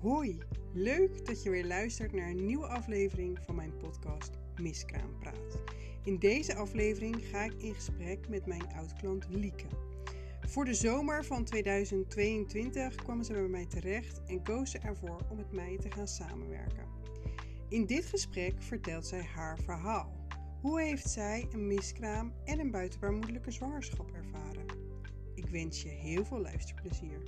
Hoi, leuk dat je weer luistert naar een nieuwe aflevering van mijn podcast Miskraam Praat. In deze aflevering ga ik in gesprek met mijn oud-klant Lieke. Voor de zomer van 2022 kwam ze bij mij terecht en koos ze ervoor om met mij te gaan samenwerken. In dit gesprek vertelt zij haar verhaal. Hoe heeft zij een miskraam en een buitenbaarmoedelijke zwangerschap ervaren? Ik wens je heel veel luisterplezier.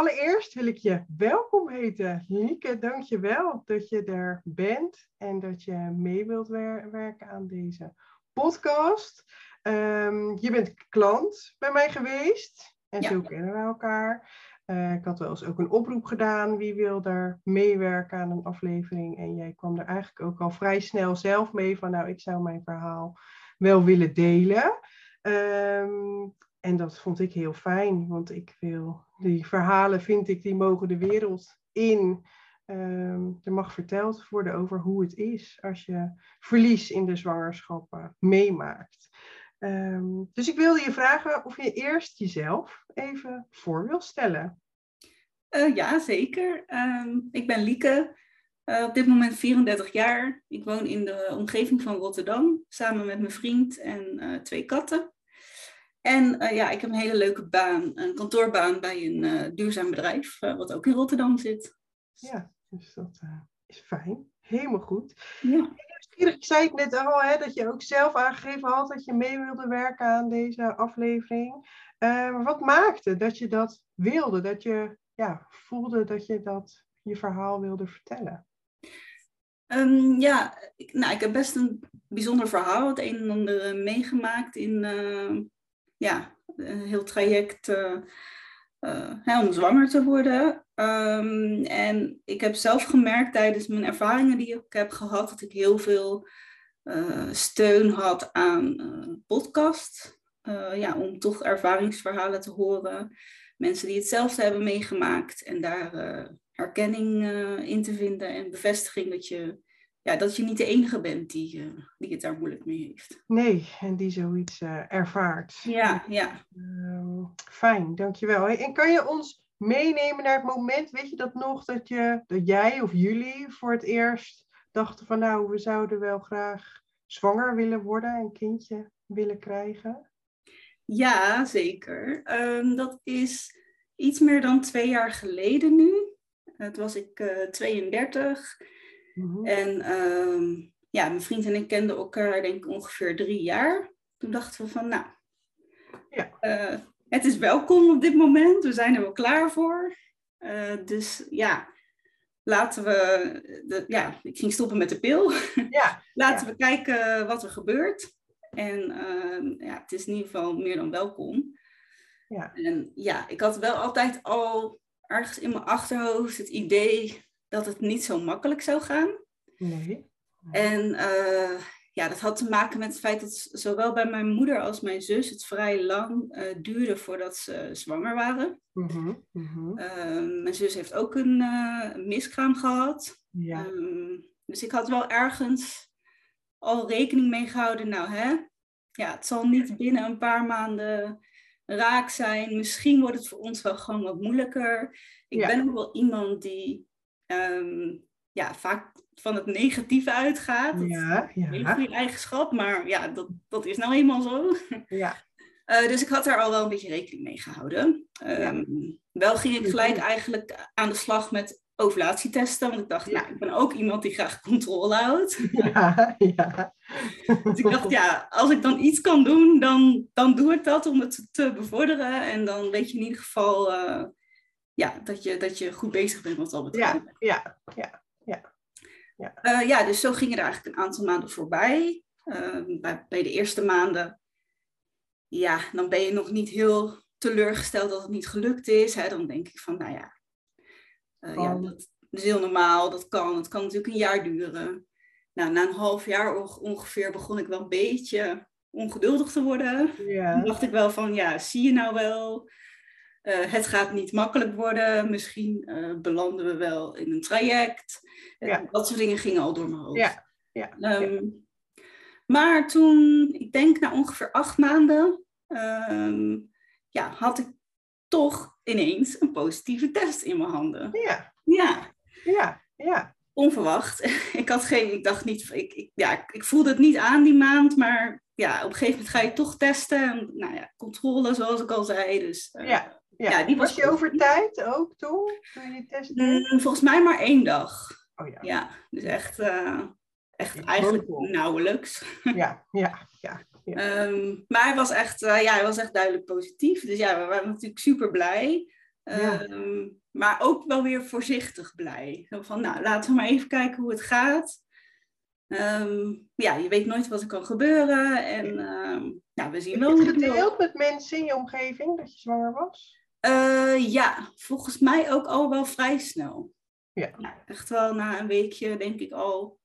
Allereerst wil ik je welkom heten. Lieke, dank je wel dat je er bent en dat je mee wilt werken aan deze podcast. Um, je bent klant bij mij geweest en zo kennen we elkaar. Uh, ik had wel eens ook een oproep gedaan. Wie wil er meewerken aan een aflevering? En jij kwam er eigenlijk ook al vrij snel zelf mee van, nou, ik zou mijn verhaal wel willen delen. Um, en dat vond ik heel fijn, want ik wil, die verhalen vind ik, die mogen de wereld in. Um, er mag verteld worden over hoe het is als je verlies in de zwangerschap meemaakt. Um, dus ik wilde je vragen of je eerst jezelf even voor wil stellen. Uh, ja, zeker. Um, ik ben Lieke, uh, op dit moment 34 jaar. Ik woon in de omgeving van Rotterdam, samen met mijn vriend en uh, twee katten. En uh, ja, ik heb een hele leuke baan, een kantoorbaan bij een uh, duurzaam bedrijf, uh, wat ook in Rotterdam zit. Ja, dus dat is fijn. Helemaal goed. Ja. Ik zei het net al, hè, dat je ook zelf aangegeven had dat je mee wilde werken aan deze aflevering. wat maakte dat je dat wilde, dat je ja, voelde dat je dat je verhaal wilde vertellen? Um, ja, ik, nou, ik heb best een bijzonder verhaal, het een en ander meegemaakt in ja, een heel traject uh, uh, om zwanger te worden. Um, en ik heb zelf gemerkt tijdens mijn ervaringen die ik heb gehad, dat ik heel veel uh, steun had aan podcast. ja, om toch ervaringsverhalen te horen. Mensen die hetzelfde hebben meegemaakt en daar herkenning in te vinden en bevestiging dat je ja, dat je niet de enige bent die, uh, die het daar moeilijk mee heeft. Nee, en die zoiets uh, ervaart. Ja, ja. Uh, fijn, dankjewel. En kan je ons meenemen naar het moment, weet je dat nog, dat, je, dat jij of jullie voor het eerst dachten van nou, we zouden wel graag zwanger willen worden, een kindje willen krijgen? Ja, zeker. Um, dat is iets meer dan twee jaar geleden nu. Het was ik 32. Mhm. En ehm, ja, mijn vriend en ik kenden elkaar denk ik ongeveer drie jaar. Toen dachten we van, nou, ja. Uh, het is welkom op dit moment. We zijn er wel klaar voor. Uh, dus ja, laten we, de, ja, ik ging stoppen met de pil. Ja. laten we kijken wat er gebeurt. En uh, ja, het is in ieder geval meer dan welkom. Ja. En ja, ik had wel altijd al ergens in mijn achterhoofd het idee dat het niet zo makkelijk zou gaan. Nee. En uh, ja, dat had te maken met het feit dat zowel bij mijn moeder als mijn zus het vrij lang uh, duurde voordat ze zwanger waren. Mm -hmm, mijn zus heeft ook een uh, miskraam gehad. Ja. Um, dus ik had wel ergens al rekening mee gehouden. Nou, hè, ja, het zal niet binnen een paar maanden raak zijn. Misschien wordt het voor ons wel gewoon wat moeilijker. Ik ben ook wel iemand die um, ja, vaak van het negatieve uitgaat. Dat ja, ja. Een goede eigenschap, maar ja, dat, dat is nou eenmaal zo. Ja. Uh, dus ik had daar al wel een beetje rekening mee gehouden. Um, Wel ging ik gelijk eigenlijk aan de slag met ovulatietesten. Want ik dacht, nou, ik ben ook iemand die graag controle houdt. Ja, ja. dus ik dacht, ja, als ik dan iets kan doen, dan, dan doe ik dat om het te bevorderen. En dan weet je in ieder geval uh, ja, dat, je, dat je goed bezig bent wat dat betreft. Ja, ja, ja. ja. Ja. Uh, ja, dus zo gingen er eigenlijk een aantal maanden voorbij. Uh, bij, bij, de eerste maanden, ja, dan ben je nog niet heel teleurgesteld dat het niet gelukt is. Hè? Dan denk ik van, nou ja, uh, ja dat, is heel normaal, dat kan. Het kan natuurlijk een jaar duren. Nou, na een half jaar ongeveer begon ik wel een beetje ongeduldig te worden. Ja. Dan dacht ik wel van, ja, zie je nou wel uh, het gaat niet makkelijk worden. Misschien uh, belanden we wel in een traject. Ja. dat soort dingen gingen al door mijn hoofd. Ja. Ja. Um, maar toen, ik denk na ongeveer acht maanden, um, ja, had ik toch ineens een positieve test in mijn handen. Ja. Ja. Ja, ja. Onverwacht. ik had geen, ik dacht niet, ik, ik, ja, ik voelde het niet aan die maand, maar ja, op een gegeven moment ga je toch testen. En, nou ja, controle zoals ik al zei. Dus, uh, ja. Ja. die was, was je over tijd ook toen, toen je test mm, volgens mij maar één dag. Oh ja. Ja, dus echt, uh, echt eigenlijk nauwelijks. Ja, ja, ja. ja. Um, maar hij was, echt, uh, ja, hij was echt duidelijk positief. Dus ja, we waren natuurlijk super blij. Um, maar ook wel weer voorzichtig blij. Zo van, nou, laten we maar even kijken hoe het gaat. Um, ja, je weet nooit wat er kan gebeuren. En ja, we zien wel. Heb je het gedeeld met mensen in je omgeving dat je zwanger was? Uh, ja, volgens mij ook al wel vrij snel. Ja. ja. Echt wel na een weekje, denk ik al.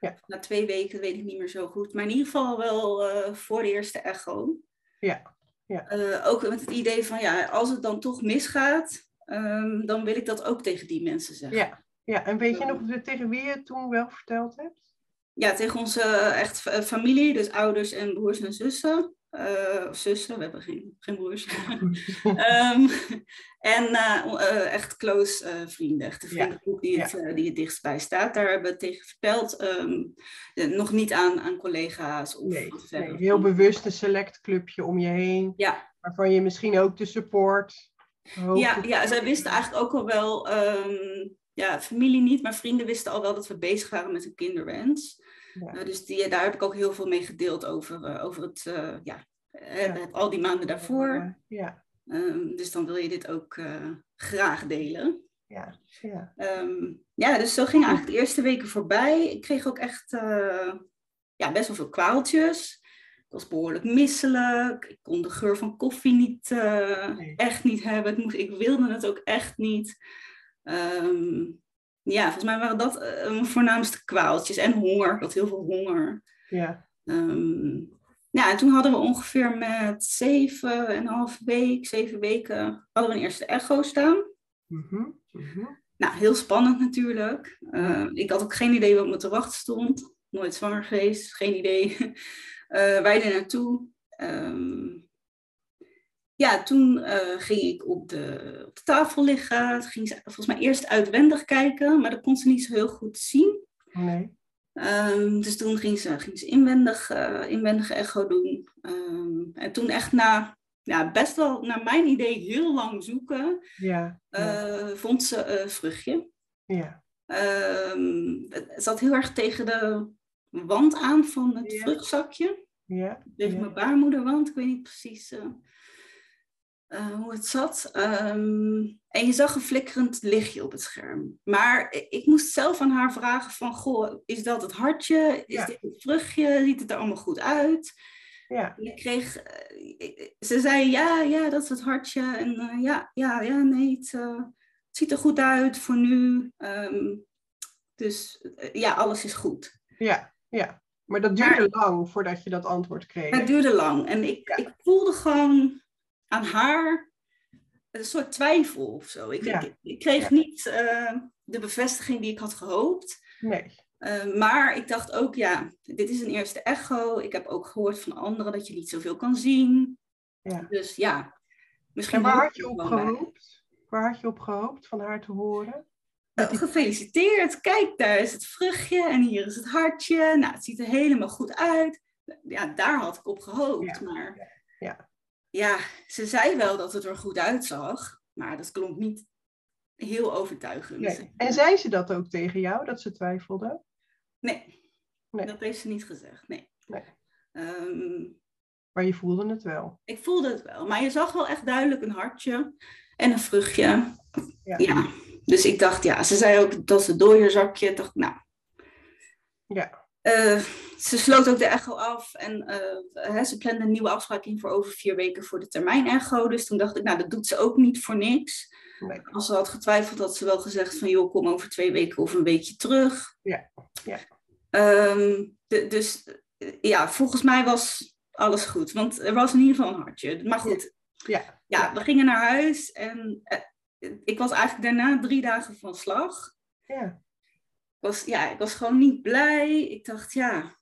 Ja. Na twee weken weet ik niet meer zo goed. Maar in ieder geval wel uh, voor de eerste echo. Ja. ja. Uh, ook met het idee van, ja, als het dan toch misgaat, um, dan wil ik dat ook tegen die mensen zeggen. Ja, ja. en weet je nog tegen wie je het toen wel verteld hebt? Ja, tegen onze echt familie, dus ouders en broers en zussen. Uh, zussen, we hebben geen, geen broers. um, en uh, echt close vrienden, echt de vriendengroep die, het, ja. die het dichtst bij staat. Daar hebben we tegen verteld. Um, nog niet aan, aan collega's. Of nee, nee, heel bewust een select clubje om je heen. Ja. Waarvan je misschien ook de support. Ja, ja, zij wisten eigenlijk ook al wel, um, ja, familie niet, maar vrienden wisten al wel dat we bezig waren met een kinderwens. Ja. Uh, dus die, daar heb ik ook heel veel mee gedeeld over, uh, over het, uh, ja, al die maanden daarvoor. Ja. Um, dus dan wil je dit ook graag delen. Ja, ja. Um, ja, dus zo ging eigenlijk de eerste weken voorbij. Ik kreeg ook echt ja, best wel veel kwaaltjes. Ik was behoorlijk misselijk. Ik kon de geur van koffie niet, nee. echt niet hebben. Het moest, ik wilde het ook echt niet. Um, ja, volgens mij waren dat uh, voornaamste kwaaltjes. En honger. Had heel veel honger. Ja. Um, ja, en toen hadden we ongeveer met zeven en een half week, zeven weken, hadden we een eerste echo staan. Mm -hmm. Mm -hmm. Nou, heel spannend natuurlijk. Uh, ik had ook geen idee wat me te wachten stond. Nooit zwanger geweest, geen idee. uh, wij er naartoe. Um, ja, toen uh, ging ik op de, op de tafel liggen. Toen ging ze volgens mij eerst uitwendig kijken, maar dat kon ze niet zo heel goed zien. Nee. Um, dus toen ging ze, ging ze inwendig, uh, inwendige echo doen. Um, en toen echt na, ja, best wel naar mijn idee heel lang zoeken, ja, ja. Uh, vond ze een vruchtje. Ja. Um, het zat heel erg tegen de wand aan van het Ja. vruchtzakje. Ja. Tegen mijn baarmoederwand. Ik weet niet precies eh, eh, hoe het zat. Ehm, en je zag een flikkerend lichtje op het scherm. Maar ik moest zelf aan haar vragen van... Goh, is dat het hartje? Is Ja. dit het vruchtje? Ziet het er allemaal goed uit? Ja. Ik kreeg... eh, ze zei ja, ja, dat is het hartje. En eh, ja, ja, ja, nee, het, het ziet er goed uit voor nu. Ehm, dus ja, alles is goed. Ja. ja. Maar dat duurde lang voordat je dat antwoord kreeg. Het duurde lang. En ik, Ja. ik voelde gewoon aan haar een soort twijfel of zo. Ik, Ja. ik, ik kreeg Ja. niet eh, de bevestiging die ik had gehoopt. Nee. Uh, maar ik dacht ook, ja, dit is een eerste echo. Ik heb ook gehoord van anderen dat je niet zoveel kan zien. Ja. Dus ja, misschien... En waar had je op wel bij. gehoopt? Waar had je op gehoopt van haar te horen? Oh, gefeliciteerd, kijk, daar is het vruchtje en hier is het hartje. Nou, het ziet er helemaal goed uit. Ja, daar had ik op gehoopt. Ja, Maar ja. Ja, ze zei wel dat het er goed uitzag. Maar dat klonk niet heel overtuigend. Nee. En zei ze dat ook tegen jou, dat ze twijfelde? Nee, Nee. dat heeft ze niet gezegd. Nee. Nee. Ehm, Maar je voelde het wel. ik voelde het wel. Maar je zag wel echt duidelijk een hartje en een vruchtje. Ja. Ja. Dus ik dacht, ja, ze zei ook dat ze dooierzakje. Ik dacht, nou, Ja. Eh, ze sloot ook de echo af en eh, hè, ze plande een nieuwe afspraak in voor over vier weken voor de termijn echo. Dus toen dacht ik, nou, dat doet ze ook niet voor niks. Nee. Als ze had getwijfeld, had ze wel gezegd van, joh, kom over twee weken of een weekje terug. Ja, ja. Ehm, de- dus ja, volgens mij was alles goed, want er was in ieder geval een hartje. Maar goed, Ja. ja, we gingen naar huis en eh, ik was eigenlijk daarna drie dagen van slag. Ja. Was, ja, ik was gewoon niet blij. Ik dacht, ja,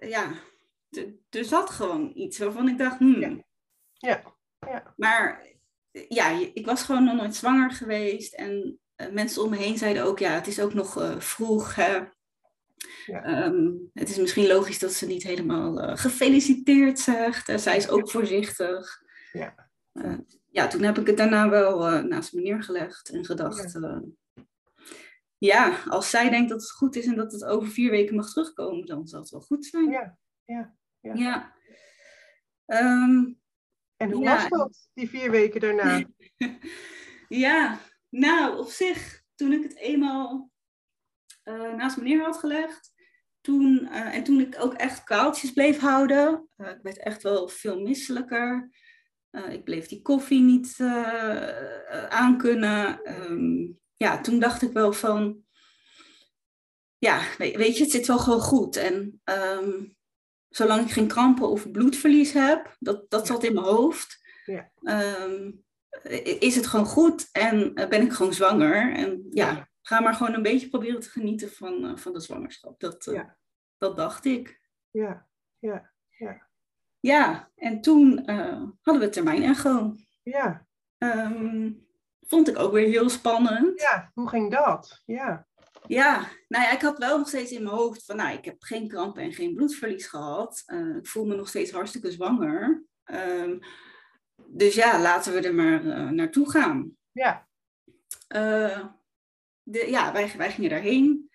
ja er zat gewoon iets waarvan ik dacht, hmm. Ja. Ja. Ja. Maar ja, ik was gewoon nog nooit zwanger geweest. En mensen om me heen zeiden ook, ja, het is ook nog vroeg. Hè? Ja. Ehm, het is misschien logisch dat ze niet helemaal gefeliciteerd zegt. zij is ook voorzichtig. Ja. ja, toen heb ik het daarna wel naast me neergelegd en gedacht... Ja ja, als zij denkt dat het goed is en dat het over vier weken mag terugkomen, dan zal het wel goed zijn. Ja, ja. Ja. ja. Ehm, en hoe was dat, die vier weken daarna? ja, nou, op zich, toen ik het eenmaal uh, naast me neer had gelegd, toen, uh, en toen ik ook echt kaaltjes bleef houden, uh, ik werd echt wel veel misselijker. ik bleef die koffie niet aankunnen. Um, ja, toen dacht ik wel van, ja, weet je, het zit wel gewoon goed. En um, zolang ik geen krampen of bloedverlies heb, dat, dat zat in mijn hoofd, ja. um, is het gewoon goed en ben ik gewoon zwanger. En ja, ga maar gewoon een beetje proberen te genieten van, uh, van de zwangerschap. Dat, uh, dat dacht ik. Ja, ja, ja. Ja, en toen uh, hadden we termijn echo. Ja. Um, vond ik ook weer heel spannend. Ja, hoe ging dat? Ja. Ja, nou ja, ik had wel nog steeds in mijn hoofd van, nou, ik heb geen krampen en geen bloedverlies gehad. Uh, ik voel me nog steeds hartstikke zwanger. Um, dus ja, laten we er maar uh, naartoe gaan. Ja. Uh, de, ja, wij, wij gingen daarheen.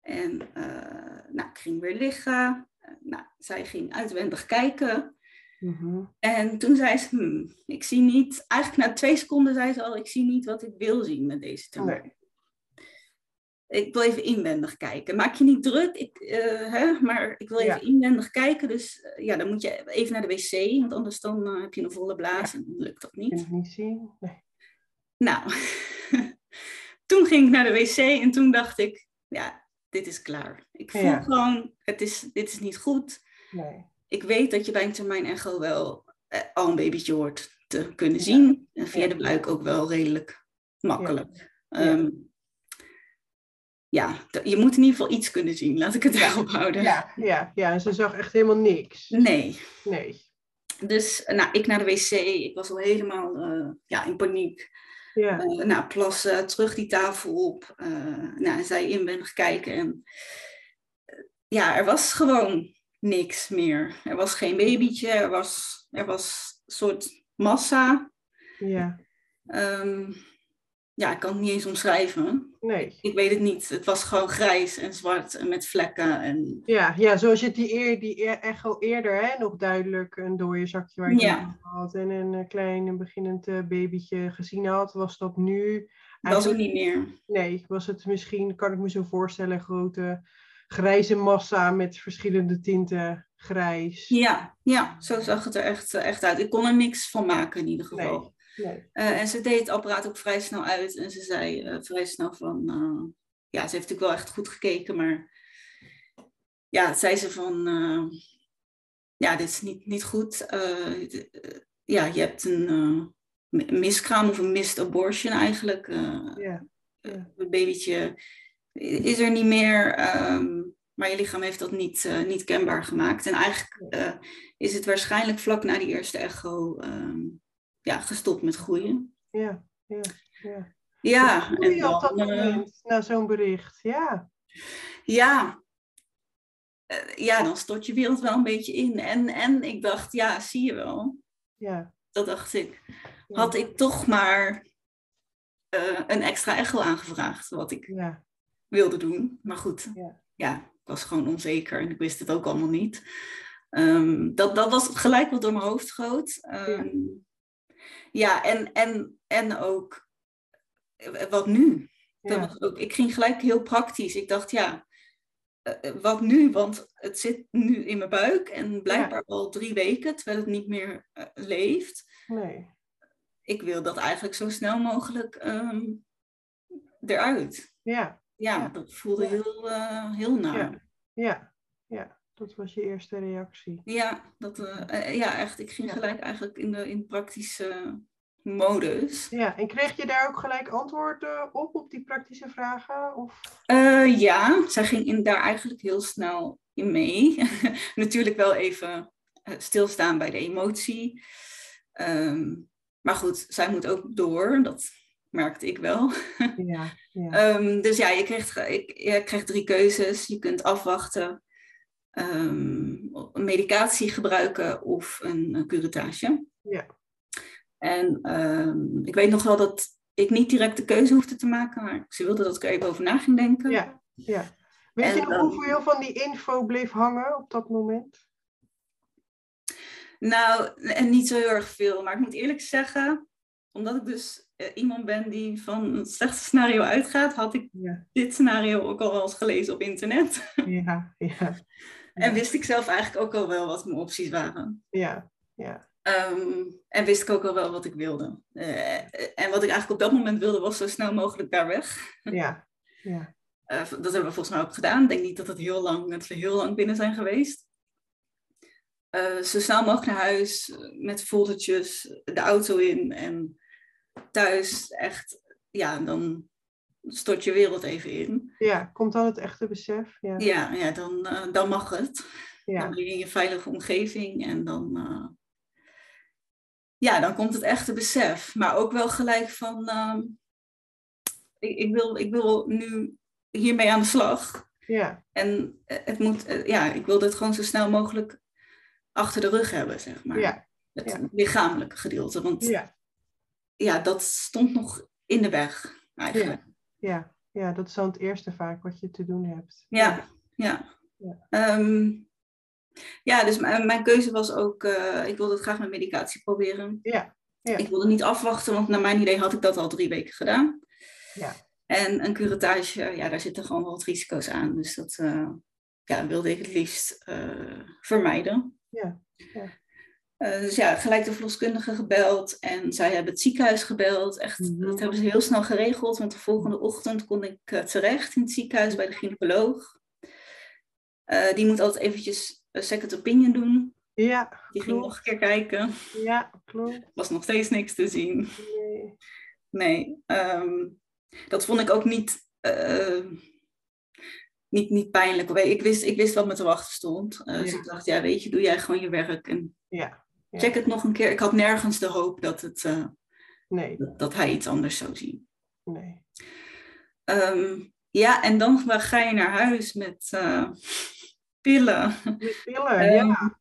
En nou, ik ging weer liggen. nou, zij ging uitwendig kijken. Mhm. En toen zei ze, hm, ik zie niet, eigenlijk na twee seconden zei ze al, ik zie niet wat ik wil zien met deze tumor. Ik wil even inwendig kijken. Maak je niet druk, ik, uh, hè, maar ik wil even inwendig kijken. Dus uh, ja, dan moet je even naar de wc, want anders dan uh, heb je een volle blaas en dan lukt dat niet. Ik kan niet zien. Nee. Nou, toen ging ik naar de wc en toen dacht ik, ja, dit is klaar. Ik voel ja. gewoon, het is, dit is niet goed. Nee ik weet dat je bij een termijn echo wel eh, al een babytje hoort te kunnen zien. En via de buik ook wel redelijk makkelijk. Ja. Um, ja, je moet in ieder geval iets kunnen zien, laat ik het daarop houden. Ja, ja, ja, ze zag echt helemaal niks. Nee. Nee. Dus nou, ik naar de wc, ik was al helemaal uh, ja, in paniek. Ja. Uh, nou, plassen, terug die tafel op. Uh, nou, zij inwendig kijken. En ja, er was gewoon niks meer. Er was geen babytje, er was, er was een soort massa. Ja. Um, ja, ik kan het niet eens omschrijven. Nee. Ik weet het niet. Het was gewoon grijs en zwart en met vlekken. En... Ja, ja, zoals je die, eer, die echo eerder hè, nog duidelijk een dode zakje waar je ja. had en een klein beginnend babytje gezien had, was dat nu... Dat was niet meer. Nee, was het misschien, kan ik me zo voorstellen, grote grijze massa met verschillende tinten grijs. Ja, ja, zo zag het er echt, eh, echt uit. Ik kon er niks van maken in ieder geval. Nee, nee. Uh, en ze deed het apparaat ook vrij snel uit en ze zei uh, vrij snel van, uh, ja, ze heeft natuurlijk wel echt goed gekeken, maar ja, zei ze van, ja, dit is niet, niet goed. ja, je hebt een miskraam of een missed abortion eigenlijk. Ja. Een babytje is er niet meer, um, maar je lichaam heeft dat niet, uh, niet kenbaar gemaakt. En eigenlijk uh, is het waarschijnlijk vlak na die eerste echo um, ja, gestopt met groeien. Ja, ja, ja. Ja, en dan, op dat moment, uh, na zo'n bericht, ja. Ja. ja, dan stort je wereld wel een beetje in. En, en ik dacht, ja, zie je wel. Ja. Dat dacht ik. Had ik toch maar een extra echo aangevraagd, wat ik ja wilde doen. Maar goed, ja. ja, was gewoon onzeker en ik wist het ook allemaal niet. Um, dat, dat was gelijk wat door mijn hoofd schoot. Um, ja. ja, en, en, en ook wat nu? Dat was ook, ik ging gelijk heel praktisch. Ik dacht, ja, uh, wat nu? Want het zit nu in mijn buik en blijkbaar ja. al drie weken, terwijl het niet meer uh, leeft. Nee. Ik wil dat eigenlijk zo snel mogelijk um, eruit. Ja ja, dat voelde heel, uh, heel naar. Ja. ja. dat was je eerste reactie. Ja, dat, uh, ja echt. Ik ging gelijk eigenlijk in de in praktische modus. Ja, en kreeg je daar ook gelijk antwoorden op, op die praktische vragen? Of? Uh, ja, zij ging in, daar eigenlijk heel snel in mee. Natuurlijk wel even stilstaan bij de emotie. Um, maar goed, zij moet ook door. Dat merkte ik wel. Ja, ja. Ehm, dus ja, je krijgt, ik, je krijgt drie keuzes. Je kunt afwachten, um, medicatie gebruiken of een, een curettage. Ja. En um, ik weet nog wel dat ik niet direct de keuze hoefde te maken, maar ze wilde dat ik er even over na ging denken. Ja, ja. Weet je nog hoeveel van die info bleef hangen op dat moment? Nou, en niet zo heel erg veel. Maar ik moet eerlijk zeggen, omdat ik dus uh, iemand ben die van het slechtste scenario uitgaat, had ik Ja, dit scenario ook al wel eens gelezen op internet. ja, ja, En wist ik zelf eigenlijk ook al wel wat mijn opties waren. ja, ja. Ehm, en wist ik ook al wel wat ik wilde. Eh, en wat ik eigenlijk op dat moment wilde, was zo snel mogelijk daar weg. ja, ja. Eh, dat hebben we volgens mij ook gedaan. Ik denk niet dat, het heel lang, dat we heel lang binnen zijn geweest. Eh, zo snel mogelijk naar huis, met foldertjes, de auto in en thuis echt, ja, dan stort je wereld even in. Ja, komt dan het echte besef? Ja, Ja, ja dan, eh, dan mag het. Dan ben je in je veilige omgeving en dan, eh, ja, dan komt het echte besef. Maar ook wel gelijk van, ehm, ik, ik, wil, ik wil nu hiermee aan de slag. ja, En eh, het moet, ja, ik wil dit gewoon zo snel mogelijk achter de rug hebben, zeg maar. ja, Het ja. lichamelijke gedeelte. Want ja. Ja, dat stond nog in de weg, eigenlijk. ja, ja. Dat is dan het eerste vaak wat je te doen hebt. Ja, ja. Ja. Ehm, ja, dus mijn, mijn keuze was ook, eh, ik wilde het graag met medicatie proberen. Ja, ja. Ik wilde niet afwachten, want naar mijn idee had ik dat al drie weken gedaan. Ja. En een curettage, ja, daar zitten gewoon wel wat risico's aan. Dus dat eh, ja, wilde ik het liefst eh, vermijden. Ja, Eh, dus ja, gelijk de verloskundige gebeld en zij hebben het ziekenhuis gebeld. Echt, Mhm. dat hebben ze heel snel geregeld, want de volgende ochtend kon ik eh, terecht in het ziekenhuis bij de gynaecoloog. Eh, die moet altijd eventjes een second opinion doen. ja, Die ging nog een keer kijken. Ja, klopt. Was nog steeds niks te zien. Nee. Nee, ehm, dat vond ik ook niet, niet, niet pijnlijk. Ik wist, ik wist wat me te wachten stond. Dus ik dacht, ja, weet je, doe jij gewoon je werk en Ja. Check het nog een keer. Ik had nergens de hoop dat, het, eh, nee, dat, dat hij iets anders zou zien. nee. Ehm, ja, en dan ga je naar huis met eh, pillen. Die pillen, ja.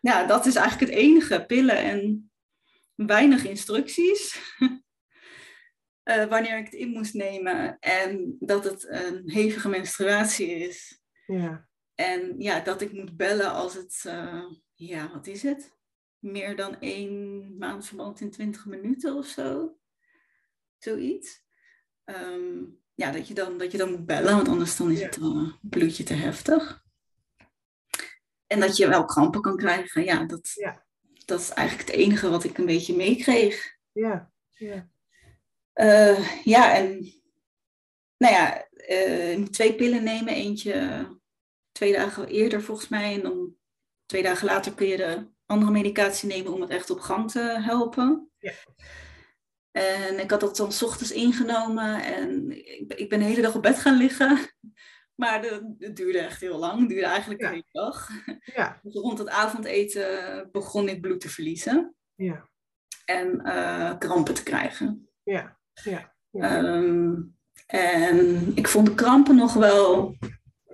Ja, dat is eigenlijk het enige. Pillen en weinig instructies. Eh, wanneer ik het in moest nemen. En dat het een hevige menstruatie is. Ja, En ja, dat ik moet bellen als het, ja, wat is het? Meer dan één maandverband in 20 minuten of zo. Zoiets. Ehm, ja, dat je, dan, dat je dan moet bellen, want anders dan is het uh, bloedje te heftig. En dat je wel krampen kan krijgen, ja, dat, Ja. dat is eigenlijk het enige wat ik een beetje meekreeg. ja, ja. Eh, ja, en nou ja, moet twee pillen nemen. Eentje twee dagen eerder volgens mij. En dan twee dagen later kun je de andere medicatie nemen om het echt op gang te helpen. Ja. En ik had dat dan 's ochtends ingenomen en ik, ben- ik ben de hele dag op bed gaan liggen. Maar het duurde echt heel lang. Het duurde eigenlijk Ja. de hele dag. Ja, Dus rond het avondeten begon ik bloed te verliezen ja, en eh, krampen te krijgen. ja, ja. ja. Ehm, en ik vond de krampen nog wel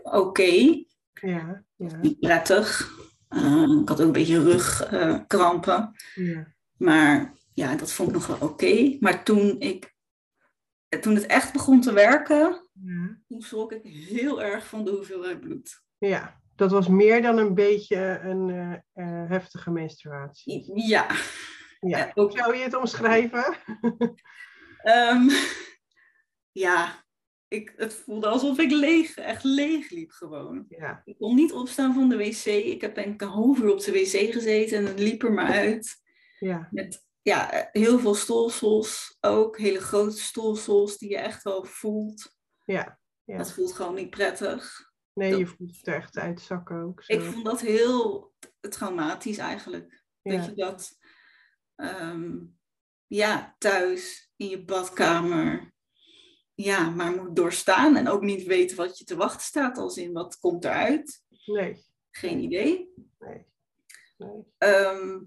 oké, Ja, ja, niet prettig. Eh, ik had ook een beetje rugkrampen. ja. maar ja, dat vond ik nog wel oké. Maar toen, ik, toen het echt begon te werken, ja. toen schrok ik heel erg van de hoeveelheid bloed. Ja, dat was meer dan een beetje een eh, eh, heftige menstruatie. Ja, Ja, hoe zou je het omschrijven? Ehm, ja ik, het voelde alsof ik leeg, echt leeg liep gewoon. Ja, Ik kon niet opstaan van de wc. Ik heb denk ik een half uur op de wc gezeten en het liep er maar uit. ja, Met ja, heel veel stolsels ook. Hele grote stolsels die je echt wel voelt. ja. Ja. Dat voelt gewoon niet prettig. Nee, dat- je voelt het echt uitzakken ook. Zo. Ik vond dat heel traumatisch eigenlijk. Dat je dat ehm, ja, thuis in je badkamer ja, maar moet doorstaan. En ook niet weten wat je te wachten staat. Als in wat komt eruit. Nee, Geen idee. nee, nee. Ehm,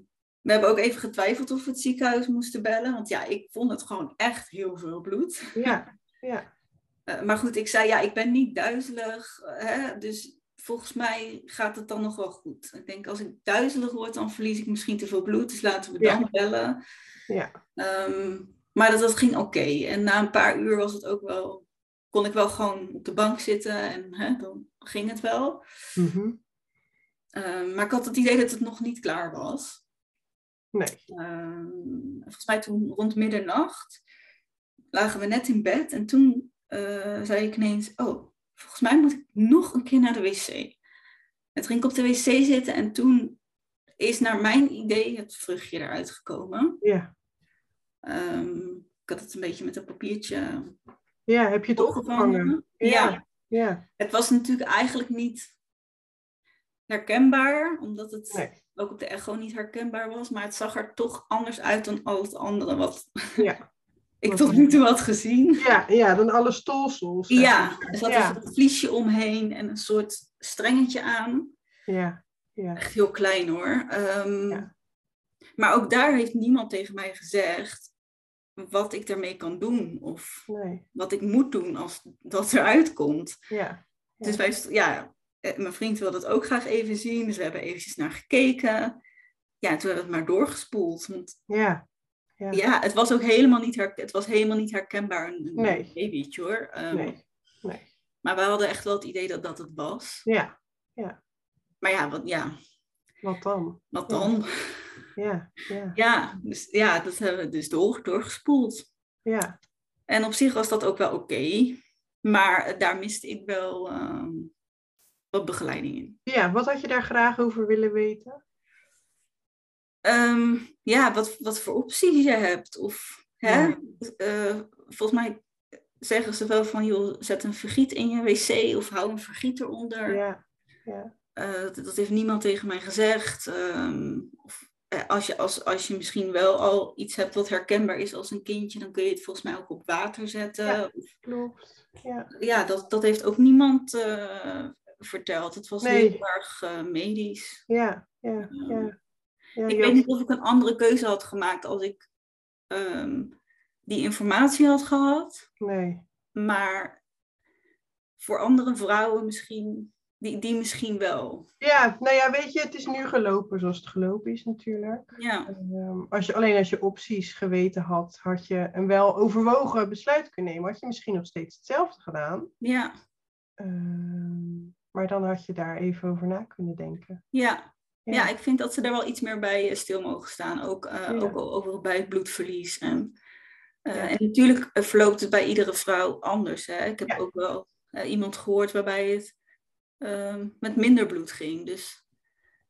we hebben ook even getwijfeld of we het ziekenhuis moesten bellen. Want ja, ik vond het gewoon echt heel veel bloed. Ja, ja. Uh, maar goed, ik zei ja, ik ben niet duizelig. Hè, dus volgens mij gaat het dan nog wel goed. Ik denk als ik duizelig word, dan verlies ik misschien te veel bloed. Dus laten we dan Ja. bellen. Ja, Ehm, maar dat, dat ging oké. En na een paar uur was het ook wel, kon ik wel gewoon op de bank zitten en hè, dan ging het wel. mhm. Ehm, maar ik had het idee dat het nog niet klaar was. nee. Ehm, volgens mij toen rond middernacht lagen we net in bed en toen eh, zei ik ineens, oh, volgens mij moet ik nog een keer naar de wc. En toen ging ik op de wc zitten en toen is naar mijn idee het vruchtje eruit gekomen. Ja. Ehm, ik had het een beetje met een papiertje ja, heb je het opgevangen? Ja. Ja, het was natuurlijk eigenlijk niet herkenbaar, omdat het nee. ook op de echo niet herkenbaar was, maar het zag er toch anders uit dan al het andere wat Ja. ik tot nu toe had gezien. Ja, ja, dan alle stolsels. Ja, er zat ja. een vliesje omheen en een soort strengetje aan. Ja, ja. Echt heel klein hoor. Ehm. Maar ook daar heeft niemand tegen mij gezegd wat ik daarmee kan doen of Nee, wat ik moet doen als dat eruit komt. ja. Ja. Dus wij, ja, eh, mijn vriend wilde het ook graag even zien, dus we hebben eventjes naar gekeken. Ja, toen hebben we het maar doorgespoeld. Want Ja, Ja. ja, het was ook helemaal niet, her- het was helemaal niet herkenbaar een, een Nee. babytje hoor. Ehm, nee, nee. Maar we hadden echt wel het idee dat dat het was. Ja, Maar ja, wat, ja, wat dan? wat Ja. dan? Ja, ja, Ja, dus, ja dat hebben we dus door, doorgespoeld. ja. En op zich was dat ook wel oké. maar daar miste ik wel ehm, wat begeleiding in. Ja, wat had je daar graag over willen weten? Ehm, ja, wat, wat voor opties je hebt. Of, hè? Ja. eh, volgens mij zeggen ze wel van, joh, zet een vergiet in je wc of hou een vergiet eronder. Ja, ja, Eh, dat, dat heeft niemand tegen mij gezegd. Ehm, of, als, je, als, als je misschien wel al iets hebt wat herkenbaar is als een kindje, dan kun je het volgens mij ook op water zetten. Ja. Of- klopt. Ja, ja, dat, dat heeft ook niemand eh, verteld. Het was Nee. heel erg eh, medisch. ja, ja, ja. ja ik weet niet of ik een andere keuze had gemaakt als ik ehm, die informatie had gehad. Nee, Maar voor andere vrouwen misschien, die, die misschien wel. ja, nou ja, weet je, het is nu gelopen zoals het gelopen is natuurlijk. Ja, Ehm, als je, alleen als je opties geweten had, had je een wel overwogen besluit kunnen nemen. Had je misschien nog steeds hetzelfde gedaan. ja, Ehm, maar dan had je daar even over na kunnen denken. ja. Ja. Ja, ik vind dat ze er wel iets meer bij eh, stil mogen staan. Ook, Ja. ook over bij het bloedverlies. En, eh, Ja. en natuurlijk verloopt het bij iedere vrouw anders. Hè? Ik heb ook wel iemand gehoord waarbij het ehm, met minder bloed ging. Dus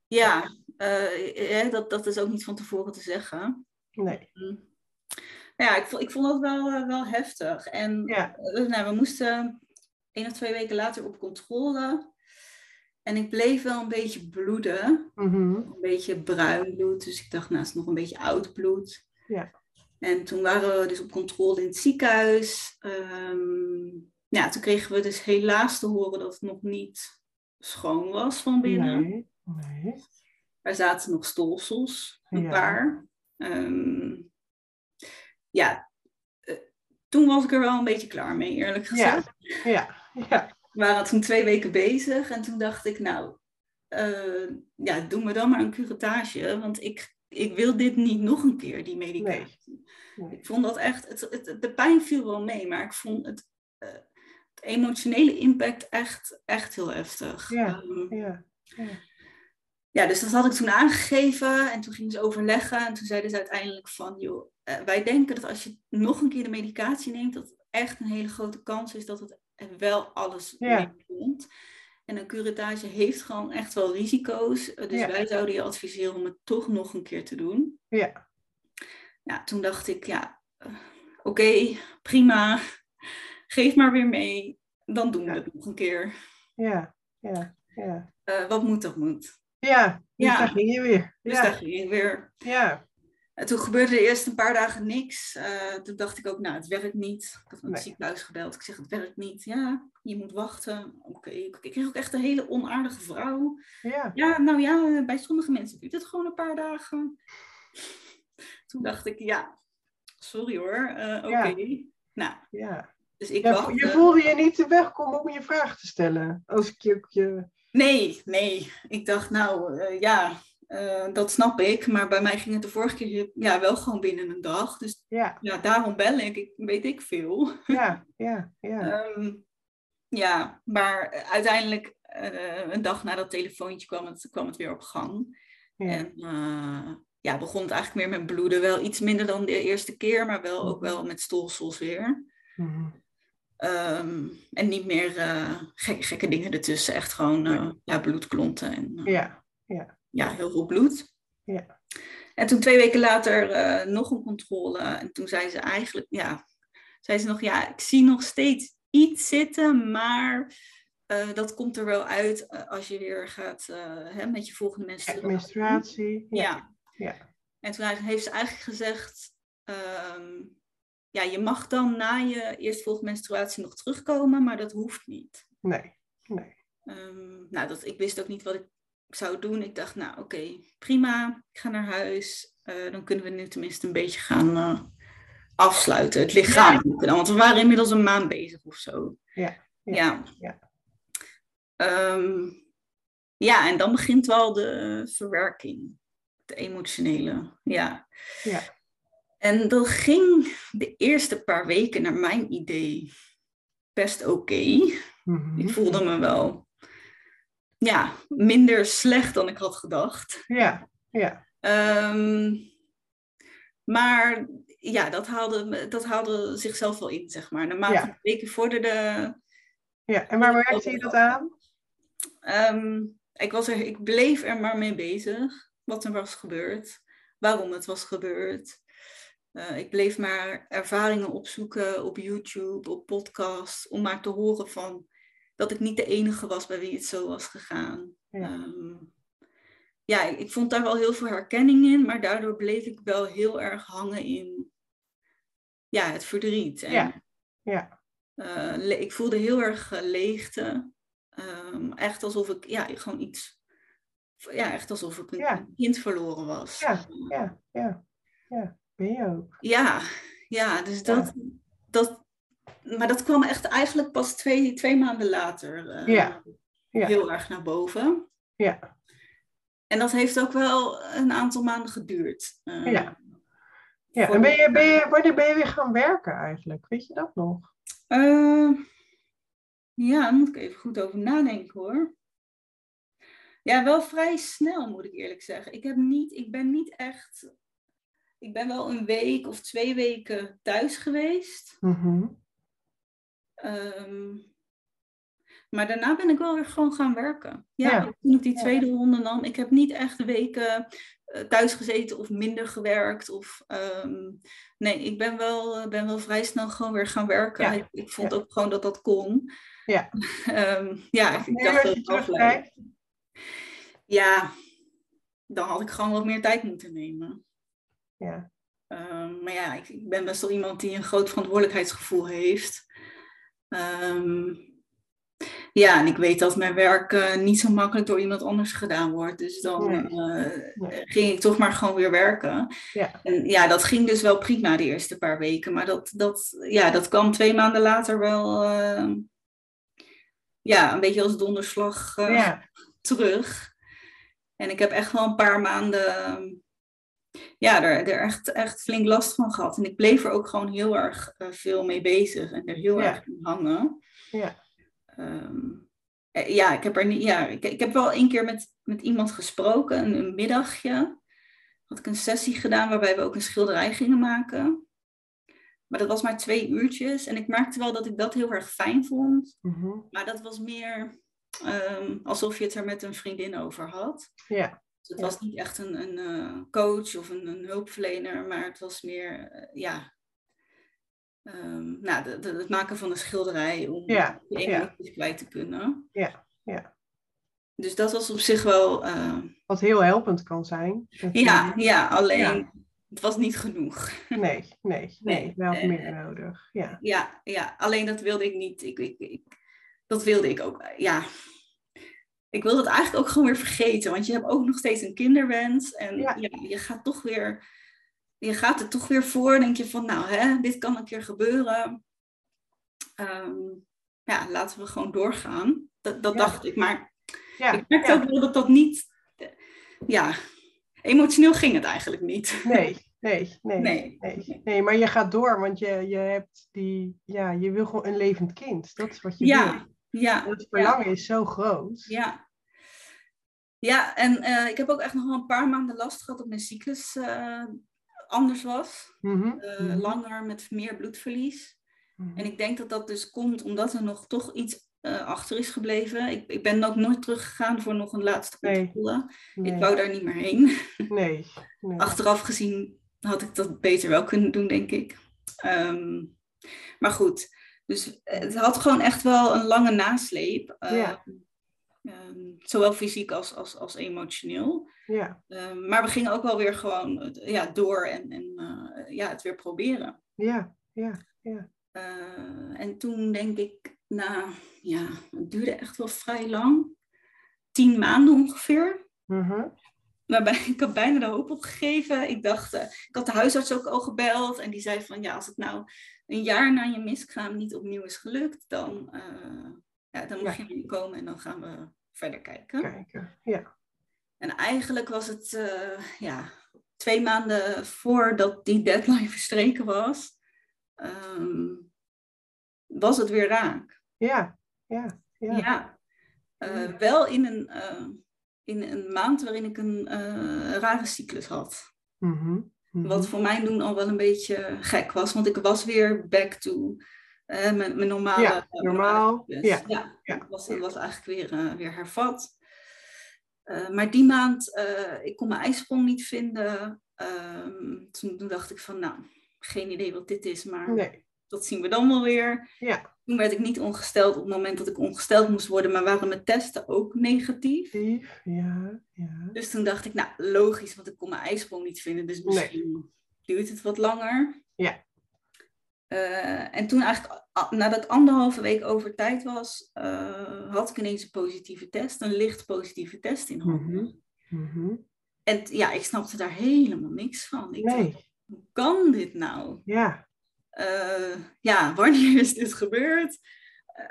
ja, eh, eh, dat, dat is ook niet van tevoren te zeggen. Nee, Ja, ik vond, ik vond dat wel, eh, wel heftig. En ja, nou, we moesten één of twee weken later op controle. En ik bleef wel een beetje bloeden. mhm, een beetje bruin bloed. Dus ik dacht, nou, is nog een beetje oud bloed. Ja. En toen waren we dus op controle in het ziekenhuis. Ehm, ja, toen kregen we dus helaas te horen dat het nog niet schoon was van binnen. nee, nee. Er zaten nog stolsels, een Ja. paar. Ehm, ja, eh, toen was ik er wel een beetje klaar mee, eerlijk gezegd. Ja, ja, We waren toen twee weken bezig en toen dacht ik, nou, eh, ja, doe me dan maar een curettage, want ik, ik wil dit niet nog een keer, die medicatie. nee. Ik vond dat echt, het, het, de pijn viel wel mee, maar ik vond het, eh, het emotionele impact echt, echt heel heftig. Ja. Ehm, ja, ja. ja, dus dat had ik toen aangegeven en toen gingen ze overleggen en toen zeiden ze uiteindelijk van, joh, eh, wij denken dat als je nog een keer de medicatie neemt, dat echt een hele grote kans is dat het wel alles Ja. meekomt. En een curettage heeft gewoon echt wel risico's, eh, dus Ja. wij zouden je adviseren om het toch nog een keer te doen. ja. Ja, toen dacht ik, ja, eh, oké, prima, geef maar weer mee, dan doen we het nog een keer. ja, ja, ja. Eh, wat moet, dat moet. Ja, dus Ja. daar ging je weer. Dus ja, daar ging ik weer. ja, En toen gebeurde er eerst een paar dagen niks. Eh, toen dacht ik ook, nou, het werkt niet. Ik had het Nee. ziekenhuis gebeld. Ik zeg, het werkt niet. Ja, je moet wachten. Oké, ik ik kreeg ook echt een hele onaardige vrouw. ja, Ja, nou ja, bij sommige mensen duurt het gewoon een paar dagen. Toen dacht ik, ja, sorry hoor, uh, oké. Nou, ja. Dus ik ja, Je voelde je niet te wegkomen om je vraag te stellen? Als ik je, je... Nee, nee. Ik dacht, nou uh, ja, uh, dat snap ik. Maar bij mij ging het de vorige keer ja, wel gewoon binnen een dag. Dus ja, ja daarom bel ik. ik. Weet ik veel. Ja, ja, ja. um, ja, maar uiteindelijk uh, een dag na dat telefoontje kwam het, kwam het weer op gang. Ja. En ja, begon het eigenlijk meer met bloeden. Wel iets minder dan de eerste keer, maar wel ook wel met stolsels weer. Mm Um, en niet meer uh, gekke, gekke dingen ertussen. Echt gewoon uh, ja, bloedklonten. En, uh, ja, ja. ja, heel veel bloed. Ja. En toen twee weken later nog een controle. En toen zei ze eigenlijk, ja, zei ze nog, ja, ik zie nog steeds iets zitten, maar dat komt er wel uit als je weer gaat hè, met je volgende menstruatie. menstruatie. Ja. ja. ja. En toen heeft ze eigenlijk gezegd, um, ja, je mag dan na je eerstvolgende menstruatie nog terugkomen, maar dat hoeft niet. Nee, nee. Um, nou, dat, ik wist ook niet wat ik zou doen. Ik dacht, nou oké, prima, ik ga naar huis. Uh, dan kunnen we nu tenminste een beetje gaan uh, afsluiten, het lichaam. Ja. Want we waren inmiddels een maand bezig of zo. Ja. Ja. Ja, um, ja en dan begint wel de verwerking. De emotionele, ja. Ja. En dat ging de eerste paar weken naar mijn idee best oké. Mhm. Ik voelde me wel ja, minder slecht dan ik had gedacht. Ja, ja. Um, maar ja, dat haalde, dat haalde zichzelf wel in, zeg maar. Naarmate ja. de weken vorderden... Ja, en waar werkte je dat aan? Um, ik, was er, ik bleef er maar mee bezig. Wat er was gebeurd. Waarom het was gebeurd. Uh, ik bleef maar ervaringen opzoeken op YouTube, op podcasts, om maar te horen van dat ik niet de enige was bij wie het zo was gegaan. Ja, um, ja ik, ik, vond daar wel heel veel herkenning in, maar daardoor bleef ik wel heel erg hangen in ja, het verdriet. En, ja. ja. Uh, ik voelde heel erg uh, leegte. Um, echt alsof ik ja, gewoon iets. Ja, echt alsof ik een ja. kind verloren was. Ja, ja, ja. ja ben je ook. Ja, ja dus dat, dat. Maar dat kwam echt eigenlijk pas twee, twee maanden later uh, ja. ja. heel erg naar boven. Ja. En dat heeft ook wel een aantal maanden geduurd. Uh, ja. Ja, en ben je, ben je, wanneer ben je weer gaan werken eigenlijk? Weet je dat nog? Uh, ja, daar moet ik even goed over nadenken hoor. Ja, wel vrij snel moet ik eerlijk zeggen. Ik, heb niet, ik ben niet echt ik ben wel een week of twee weken thuis geweest. Mm maar daarna ben ik wel weer gewoon gaan werken. Ja, toen ik die tweede ronde nam. Ik heb niet echt weken uh, thuis gezeten of minder gewerkt. Of, um, nee, ik ben wel, uh, ben wel vrij snel gewoon weer gaan werken. Ja. Ik, ik, vond ook gewoon dat dat kon. Ja, um, ja ik, ik dacht dat het. Ja, dan had ik gewoon wat meer tijd moeten nemen. Ja. Um, maar ja, ik, ik, ben best wel iemand die een groot verantwoordelijkheidsgevoel heeft. Um, ja, en ik weet dat mijn werk uh, niet zo makkelijk door iemand anders gedaan wordt. Dus dan nee. Uh, nee. ging ik toch maar gewoon weer werken. Ja. En ja, dat ging dus wel prima de eerste paar weken. Maar dat, dat, ja, dat kwam twee maanden later wel uh, ja, een beetje als donderslag ja. terug. En ik heb echt wel een paar maanden ja, er, er echt, echt flink last van gehad. En ik bleef er ook gewoon heel erg uh, veel mee bezig en er heel ja. erg in hangen. Ja. Um, ja, ik heb er niet. Ja, ik, ik heb wel een keer met, met iemand gesproken, een, een middagje. Had ik een sessie gedaan waarbij we ook een schilderij gingen maken. Maar dat was maar twee uurtjes. En ik merkte wel dat ik dat heel erg fijn vond. Mm -hmm. Maar dat was meer um, alsof je het er met een vriendin over had. Ja. Dus het was niet echt een, een uh, coach of een, een, hulpverlener, maar het was meer, uh, ja, um, nou, de, de, het maken van een schilderij om ja, je emoties ja. kwijt te kunnen. Ja, ja. Dus dat was op zich wel... Uh, Wat heel helpend kan zijn. Ja, ja, alleen het was niet genoeg. Nee, nee, nee, wel meer nodig. Ja. ja, ja, alleen dat wilde ik niet. Ik, ik, ik, dat wilde ik ook, ja ik wil dat eigenlijk ook gewoon weer vergeten. Want je hebt ook nog steeds een kinderwens. En ja. je gaat toch weer, je gaat er toch weer voor. Denk je van, nou, hè, dit kan een keer gebeuren. Ehm, ja, laten we gewoon doorgaan. Dat, dat dacht ik. Maar ik merkte ook wel dat dat niet... Ja, emotioneel ging het eigenlijk niet. Nee, Nee, nee, nee, nee. nee. maar je gaat door, want je, je hebt die, ja, je wil gewoon een levend kind. Dat is wat je ja, wil. Ja, het verlangen is zo groot. Ja. Ja, en uh, ik heb ook echt nog wel een paar maanden last gehad dat mijn cyclus uh, anders was. Mm -hmm. uh, langer, met meer bloedverlies. Mm -hmm. En ik denk dat dat dus komt omdat er nog toch iets achter is gebleven. Ik, ik ben ook nooit teruggegaan voor nog een laatste controle. Nee. Ik wou daar niet meer heen. Nee. nee. Achteraf gezien had ik dat beter wel kunnen doen, denk ik. Um, maar goed, dus het had gewoon echt wel een lange nasleep. Ja. Um, zowel fysiek als, als, als emotioneel. Ja. Um, maar we gingen ook wel weer gewoon ja, door en, en uh, ja, het weer proberen. Ja, ja, ja. Uh, en toen denk ik, nou ja, het duurde echt wel vrij lang. Tien maanden ongeveer. -hmm. Waarbij ik had bijna de hoop opgegeven. Ik dacht, uh, ik had de huisarts ook al gebeld. En die zei van, ja, als het nou een jaar na je miskraam niet opnieuw is gelukt, dan, uh, ja, dan moet ja. je komen en dan gaan we verder kijken. Kijken, ja. En eigenlijk was het, uh, ja, twee maanden voordat die deadline verstreken was, um, was het weer raak. Ja, ja, ja. ja. Uh, wel in een in een maand waarin ik een rare cyclus had. Mm -hmm. Wat voor mij doen al wel een beetje gek was, want ik was weer back to uh, mijn, mijn normale. Ja, normaal. Ja, ja, ja. Was, was eigenlijk weer, uh, weer hervat. maar die maand, ik kon mijn ijsprong niet vinden. Toen, toen, dacht ik van, nou, geen idee wat dit is, maar nee. Dat zien we dan wel weer. Ja. Toen werd ik niet ongesteld op het moment dat ik ongesteld moest worden, maar waren mijn testen ook negatief. Ja, ja. Dus toen dacht ik, nou logisch, want ik kon mijn ijsprong niet vinden, dus misschien nee. duurt het wat langer. Ja. Uh, en toen eigenlijk, nadat anderhalve week over tijd was, uh, had ik ineens een positieve test, een licht positieve test in handen. Mm -hmm. Mm -hmm. En ja, ik snapte daar helemaal niks van. Ik nee. dacht, hoe kan dit nou? Ja. Uh, ja, wanneer is dit gebeurd?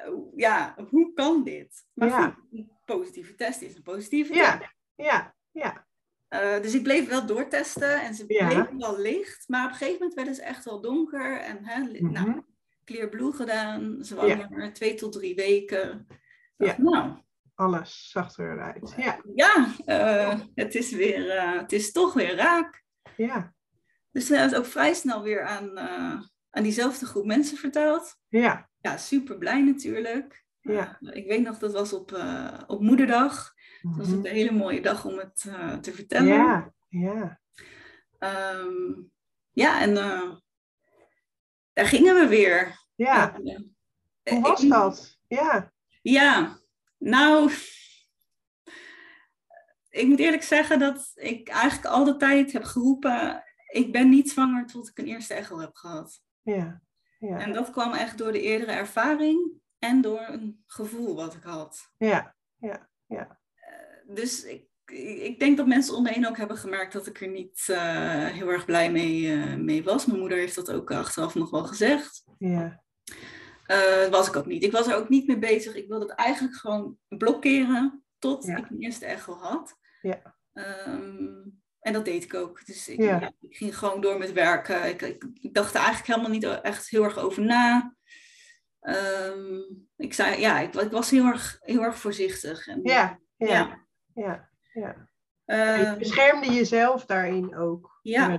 Uh, ja, hoe kan dit? Maar ja. goed, een positieve test is een positieve ja. test. Ja, ja. Uh, dus ik bleef wel doortesten en ze bleven wel licht. Maar op een gegeven moment werden ze echt wel donker. En hè, li- Mhm. nou, clear blue gedaan, zwanger, twee tot drie weken. Dacht, Ja. Nou, Alles zag eruit. Ja, ja, uh, het, is weer, uh, het is toch weer raak. ja, Dus toen hebben we het ook vrij snel weer aan, aan diezelfde groep mensen verteld. ja, Ja, super blij natuurlijk. Ja. Uh, ik weet nog, dat was op, uh, op moederdag. Dat was Mhm. een hele mooie dag om het uh, te vertellen. ja, ja. Um, ja, en daar gingen we weer. ja. Hoe was ik- dat? Ja, Ja, nou, ik moet eerlijk zeggen dat ik eigenlijk al de tijd heb geroepen, ik ben niet zwanger tot ik een eerste echo heb gehad. Ja, ja, En dat kwam echt door de eerdere ervaring en door een gevoel wat ik had. ja, Dus ik, ik denk dat mensen om me heen ook hebben gemerkt dat ik er niet eh, heel erg blij mee, eh, mee was. Mijn moeder heeft dat ook achteraf nog wel gezegd. ja, Eh, was ik ook niet. Ik was er ook niet mee bezig. Ik wilde het eigenlijk gewoon blokkeren tot Ja. ik mijn eerste echo had. Ja. Ehm, en dat deed ik ook. Dus ik, Ja. ja, ik ging gewoon door met werken. Ik, ik, ik dacht er eigenlijk helemaal niet echt heel erg over na. Ehm, ik zei, ja, ik, was heel erg, heel erg voorzichtig. En, ja, ja, ja. ja. Je Ehm, beschermde jezelf daarin ook. Ja.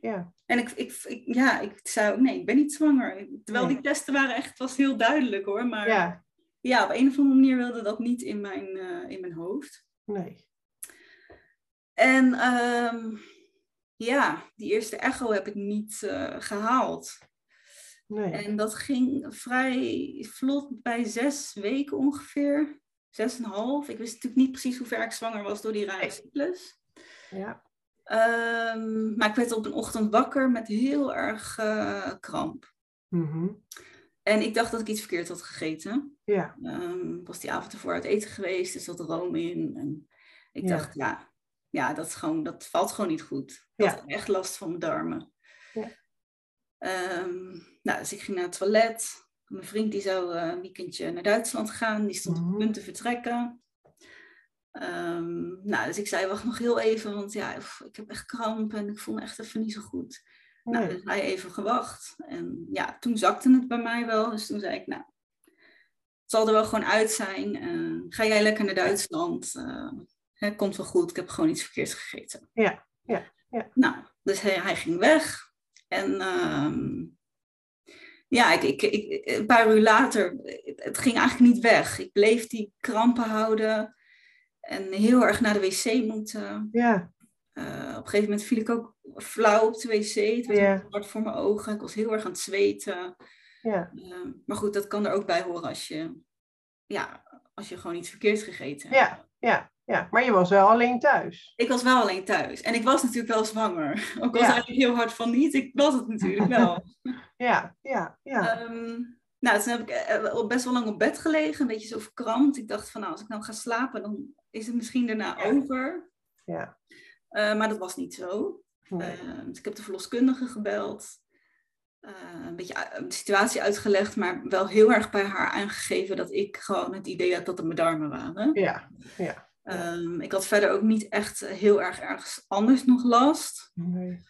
Ja, En ik, ik, ik- ja, ik zei ook, nee, ik ben niet zwanger. Terwijl Nee. die testen waren echt, was heel duidelijk hoor. Maar ja. ja, op een of andere manier wilde dat niet in mijn, eh, in mijn hoofd. nee. En ehm, ja, die eerste echo heb ik niet eh, gehaald. Nee. En dat ging vrij vlot bij zes weken ongeveer. Zes en een half. Ik wist natuurlijk niet precies hoe ver ik zwanger was door die rare cyclus. Ja, Ehm, maar ik werd op een ochtend wakker met heel erg eh, kramp. mhm. En ik dacht dat ik iets verkeerd had gegeten. Ja. Um, was die avond ervoor uit eten geweest, er zat room in. En ik dacht, ja, ja dat, is gewoon, dat valt gewoon niet goed. Ik had echt last van mijn darmen. Ja. Um, nou, dus ik ging naar het toilet. Mijn vriend die zou uh, een weekendje naar Duitsland gaan. Die stond op het mhm. punt te vertrekken. Um, nou, dus ik zei, wacht nog heel even, want ja, ik heb echt kramp en ik voel me echt even niet zo goed. Nou, dus hij even gewacht. En ja, toen zakte het bij mij wel. Dus toen zei ik, nou, het zal er wel gewoon uit zijn. Uh, ga jij lekker naar Duitsland? Uh, komt wel goed, ik heb gewoon iets verkeerds gegeten. Ja, ja, ja. Nou, dus hij, hij ging weg. En uh, ja, ik, ik, ik, een paar uur later, het ging eigenlijk niet weg. Ik bleef die krampen houden en heel erg naar de wc moeten. Ja. Uh, op een gegeven moment viel ik ook flauw op de wc. Het was yeah. hard voor mijn ogen. Ik was heel erg aan het zweten. Ja. Uh, maar goed, dat kan er ook bij horen als je, ja, als je gewoon iets verkeerds gegeten hebt. Ja, ja, ja. Maar je was wel alleen thuis. Ik was wel alleen thuis. En ik was natuurlijk wel zwanger. Ook al ja. zei ik heel hard van niet, ik was het natuurlijk wel. ja, ja, ja. Um, nou, toen heb ik eh, best wel lang op bed gelegen, een beetje zo verkrampt. Ik dacht van, nou, als ik nou ga slapen, dan is het misschien daarna over. Ja. Uh, maar dat was niet zo. Nee. Uh, dus ik heb de verloskundige gebeld. Uh, een beetje de situatie uitgelegd, maar wel heel erg bij haar aangegeven dat ik gewoon het idee had dat het mijn darmen waren. Ja, ja. Um, ik had verder ook niet echt heel erg ergens anders nog last. Nee.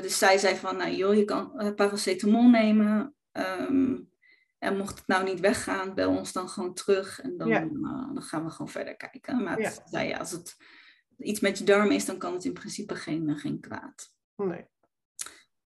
dus zij zei van, nou joh, je kan paracetamol nemen. Um, en mocht het nou niet weggaan, bel ons dan gewoon terug en dan, ja. uh, dan gaan we gewoon verder kijken. Maar het, ja. ja. als het iets met je darm is, dan kan het in principe geen, geen kwaad. Nee.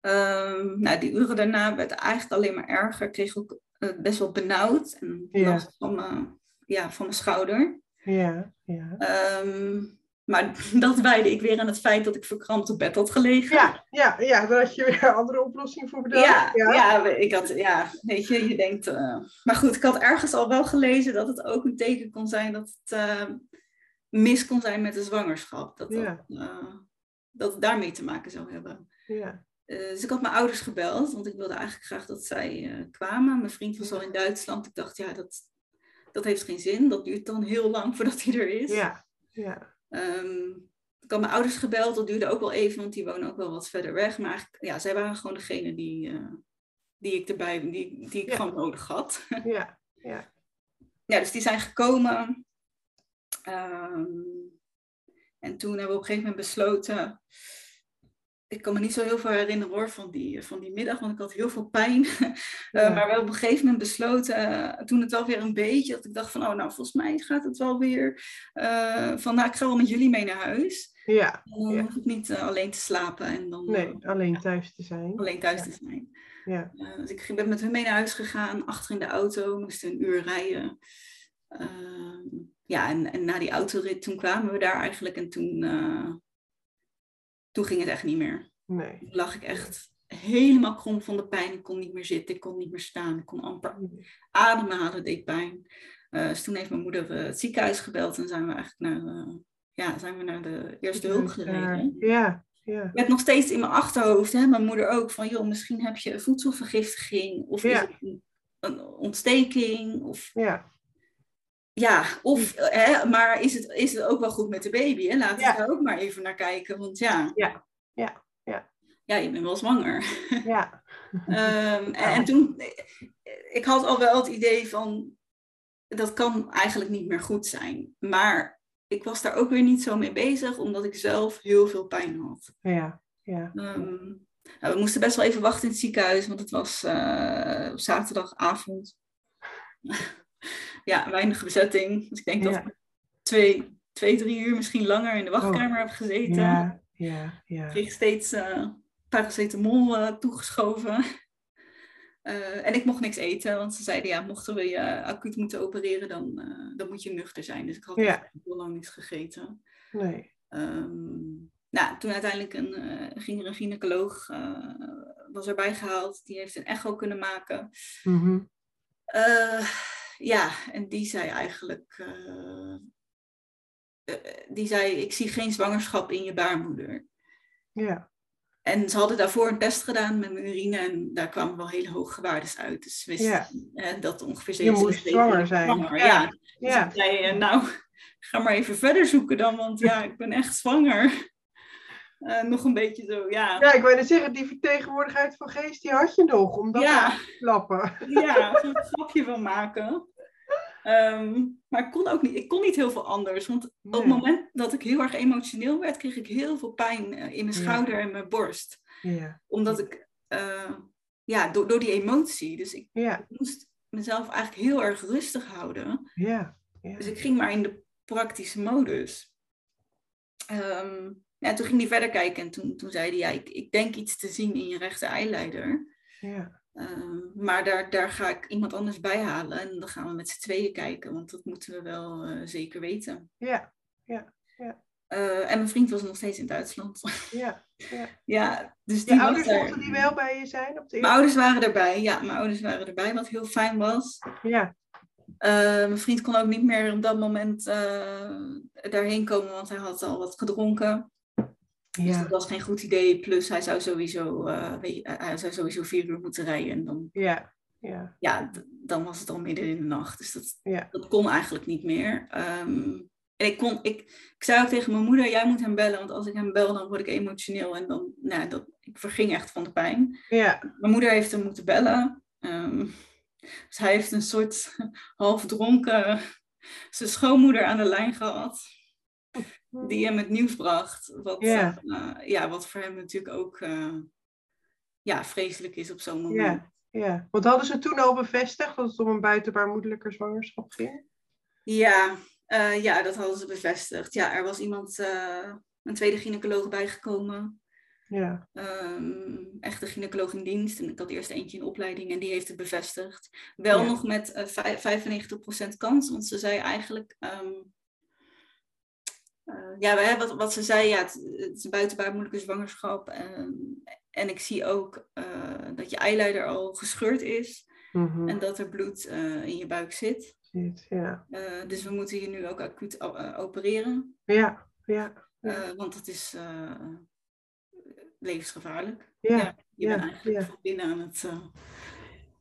Um, nou, die uren daarna werd het eigenlijk alleen maar erger. Ik kreeg ook uh, best wel benauwd en last van mijn, ja, van mijn schouder. Ja, ja. Um, maar dat wijde ik weer aan het feit dat ik verkrampt op bed had gelegen. Ja, ja, ja daar had je weer een andere oplossing voor bedacht. Ja, ja. ja ik had, ja, weet je, je denkt... Uh, maar goed, ik had ergens al wel gelezen dat het ook een teken kon zijn dat het uh, mis kon zijn met de zwangerschap. Dat, ja. dat, uh, dat het daarmee te maken zou hebben. Ja. Dus ik had mijn ouders gebeld, want ik wilde eigenlijk graag dat zij kwamen. Mijn vriend was al in Duitsland. Ik dacht, ja, dat, dat heeft geen zin. Dat duurt dan heel lang voordat hij er is. Ja, ja. Um, ik had mijn ouders gebeld, dat duurde ook wel even, want die wonen ook wel wat verder weg. Maar eigenlijk, ja, zij waren gewoon degene die, uh, die ik erbij, die, die ik ja. gewoon nodig had. Ja, ja. Ja, dus die zijn gekomen. Um, en toen hebben we op een gegeven moment besloten. Ik kan me niet zo heel veel herinneren hoor van die, van die middag, want ik had heel veel pijn. Ja. Uh, maar we hebben op een gegeven moment besloten, uh, toen het wel weer een beetje, dat ik dacht van, oh nou, volgens mij gaat het wel weer. Uh, van, nou, ik ga wel met jullie mee naar huis. Ja. Dan ja. hoef ik niet alleen te slapen en dan... Nee, alleen thuis te zijn. Alleen thuis ja. te zijn. Ja. dus ik ben met hun mee naar huis gegaan, achter in de auto, moesten een uur rijden. Ehm, ja, en, en na die autorit, toen kwamen we daar eigenlijk en toen toen ging het echt niet meer. Nee. Toen lag ik echt helemaal krom van de pijn. Ik kon niet meer zitten, ik kon niet meer staan. Ik kon amper ademhalen, deed pijn. Uh, dus toen heeft mijn moeder uh, het ziekenhuis gebeld en zijn we eigenlijk naar, uh, ja, zijn we naar de eerste hulp gereden. Ja, ja. Met nog steeds in mijn achterhoofd, hè, mijn moeder ook, van joh, misschien heb je voedselvergiftiging of ja. is het een, een ontsteking. Of, ja. Ja, of, hè, maar is het, is het ook wel goed met de baby? Hè? Laten we Ja. daar ook maar even naar kijken. Want ja, Ja, ja, ja. ja je bent wel zwanger. Ja. Ehm, en, en toen, ik had al wel het idee van, dat kan eigenlijk niet meer goed zijn. Maar ik was daar ook weer niet zo mee bezig, omdat ik zelf heel veel pijn had. Ja, ja. Ehm, nou, we moesten best wel even wachten in het ziekenhuis, want het was eh, zaterdagavond. Ja, weinig bezetting. Dus ik denk dat ik twee, twee, drie uur misschien langer in de wachtkamer heb gezeten. Ja, ja, ja. Ik kreeg steeds eh, paracetamol eh, toegeschoven. Eh, en ik mocht niks eten, want ze zeiden ja, mochten we je acuut moeten opereren, dan, dan moet je nuchter zijn. Dus ik had Ja. heel lang niks gegeten. Nee. Ehm, nou, toen uiteindelijk een, ging er een gynaecoloog, was erbij gehaald, die heeft een echo kunnen maken. Eh, ja, en die zei eigenlijk, eh, eh, die zei, ik zie geen zwangerschap in je baarmoeder. Ja. En ze hadden daarvoor een test gedaan met mijn urine en daar kwamen wel hele hoge waardes uit. Dus we wisten ja. dat ongeveer 7 Je moest zwanger zijn. Zwanger, ja. ja. Dus ik zei, nou, ga maar even verder zoeken dan, want ja, ik ben echt zwanger. Uh, nog een beetje zo, ja. Ja, ik net zeggen, die vertegenwoordigheid van geest, die had je nog, om dat ja. te klappen. Ja, een grapje van maken. Um, maar ik kon ook niet, ik kon niet heel veel anders. Want op het moment dat ik heel erg emotioneel werd, kreeg ik heel veel pijn eh, in mijn schouder en mijn borst. Ja. Omdat ik, uh, ja, door, door die emotie. Dus ik, ja. moest mezelf eigenlijk heel erg rustig houden. Ja. Dus ik ging maar in de praktische modus. Um, ja, toen ging hij verder kijken en toen, toen zei hij, ja, ik, ik denk iets te zien in je rechter eileider. Ja. Ehm, maar daar, daar ga ik iemand anders bij halen en dan gaan we met z'n tweeën kijken, want dat moeten we wel uh, zeker weten. Ja, ja, ja. Uh, en mijn vriend was nog steeds in Duitsland. Ja, ja. ja dus die de ouders mochten die wel bij je zijn? Op de mijn ouders waren erbij, ja, mijn ouders waren erbij, wat heel fijn was. Ja. Uh, mijn vriend kon ook niet meer op dat moment daarheen komen, want hij had al wat gedronken. Dus ja. Dus dat was geen goed idee. Plus hij zou sowieso, uh, hij zou sowieso vier uur moeten rijden. En dan, ja. Ja. ja, dan was het al midden in de nacht. Dus dat, ja. dat kon eigenlijk niet meer. Um, en ik, kon, ik, ik zei ook tegen mijn moeder, jij moet hem bellen. Want als ik hem bel, dan word ik emotioneel. En dan, nou, dat, ik verging echt van de pijn. Ja. Mijn moeder heeft hem moeten bellen. Um, dus hij heeft een soort half dronken zijn schoonmoeder aan de lijn gehad die hem het nieuws bracht. Wat, ja. Uh, ja, wat voor hem natuurlijk ook uh, ja, vreselijk is op zo'n moment. Ja, ja, want hadden ze toen al bevestigd dat het om een buitenbaarmoedelijke zwangerschap ging? Ja, uh, ja, dat hadden ze bevestigd. Ja, er was iemand, een tweede gynaecoloog bijgekomen. Ja. Um, echte gynaecoloog in dienst. En ik had eerst eentje in opleiding en die heeft het bevestigd. Wel ja. nog met uh, 95% kans, want ze zei eigenlijk... Um, uh, ja, wat, wat ze zei, ja, het, het is buitenbaar moeilijke zwangerschap. En, en ik zie ook uh, dat je eileider al gescheurd is. Mm -hmm. En dat er bloed uh, in je buik zit. ja. dus we moeten je nu ook acuut opereren. Ja, ja. ja. want het is levensgevaarlijk. Ja, ja je ja, bent eigenlijk binnen aan het...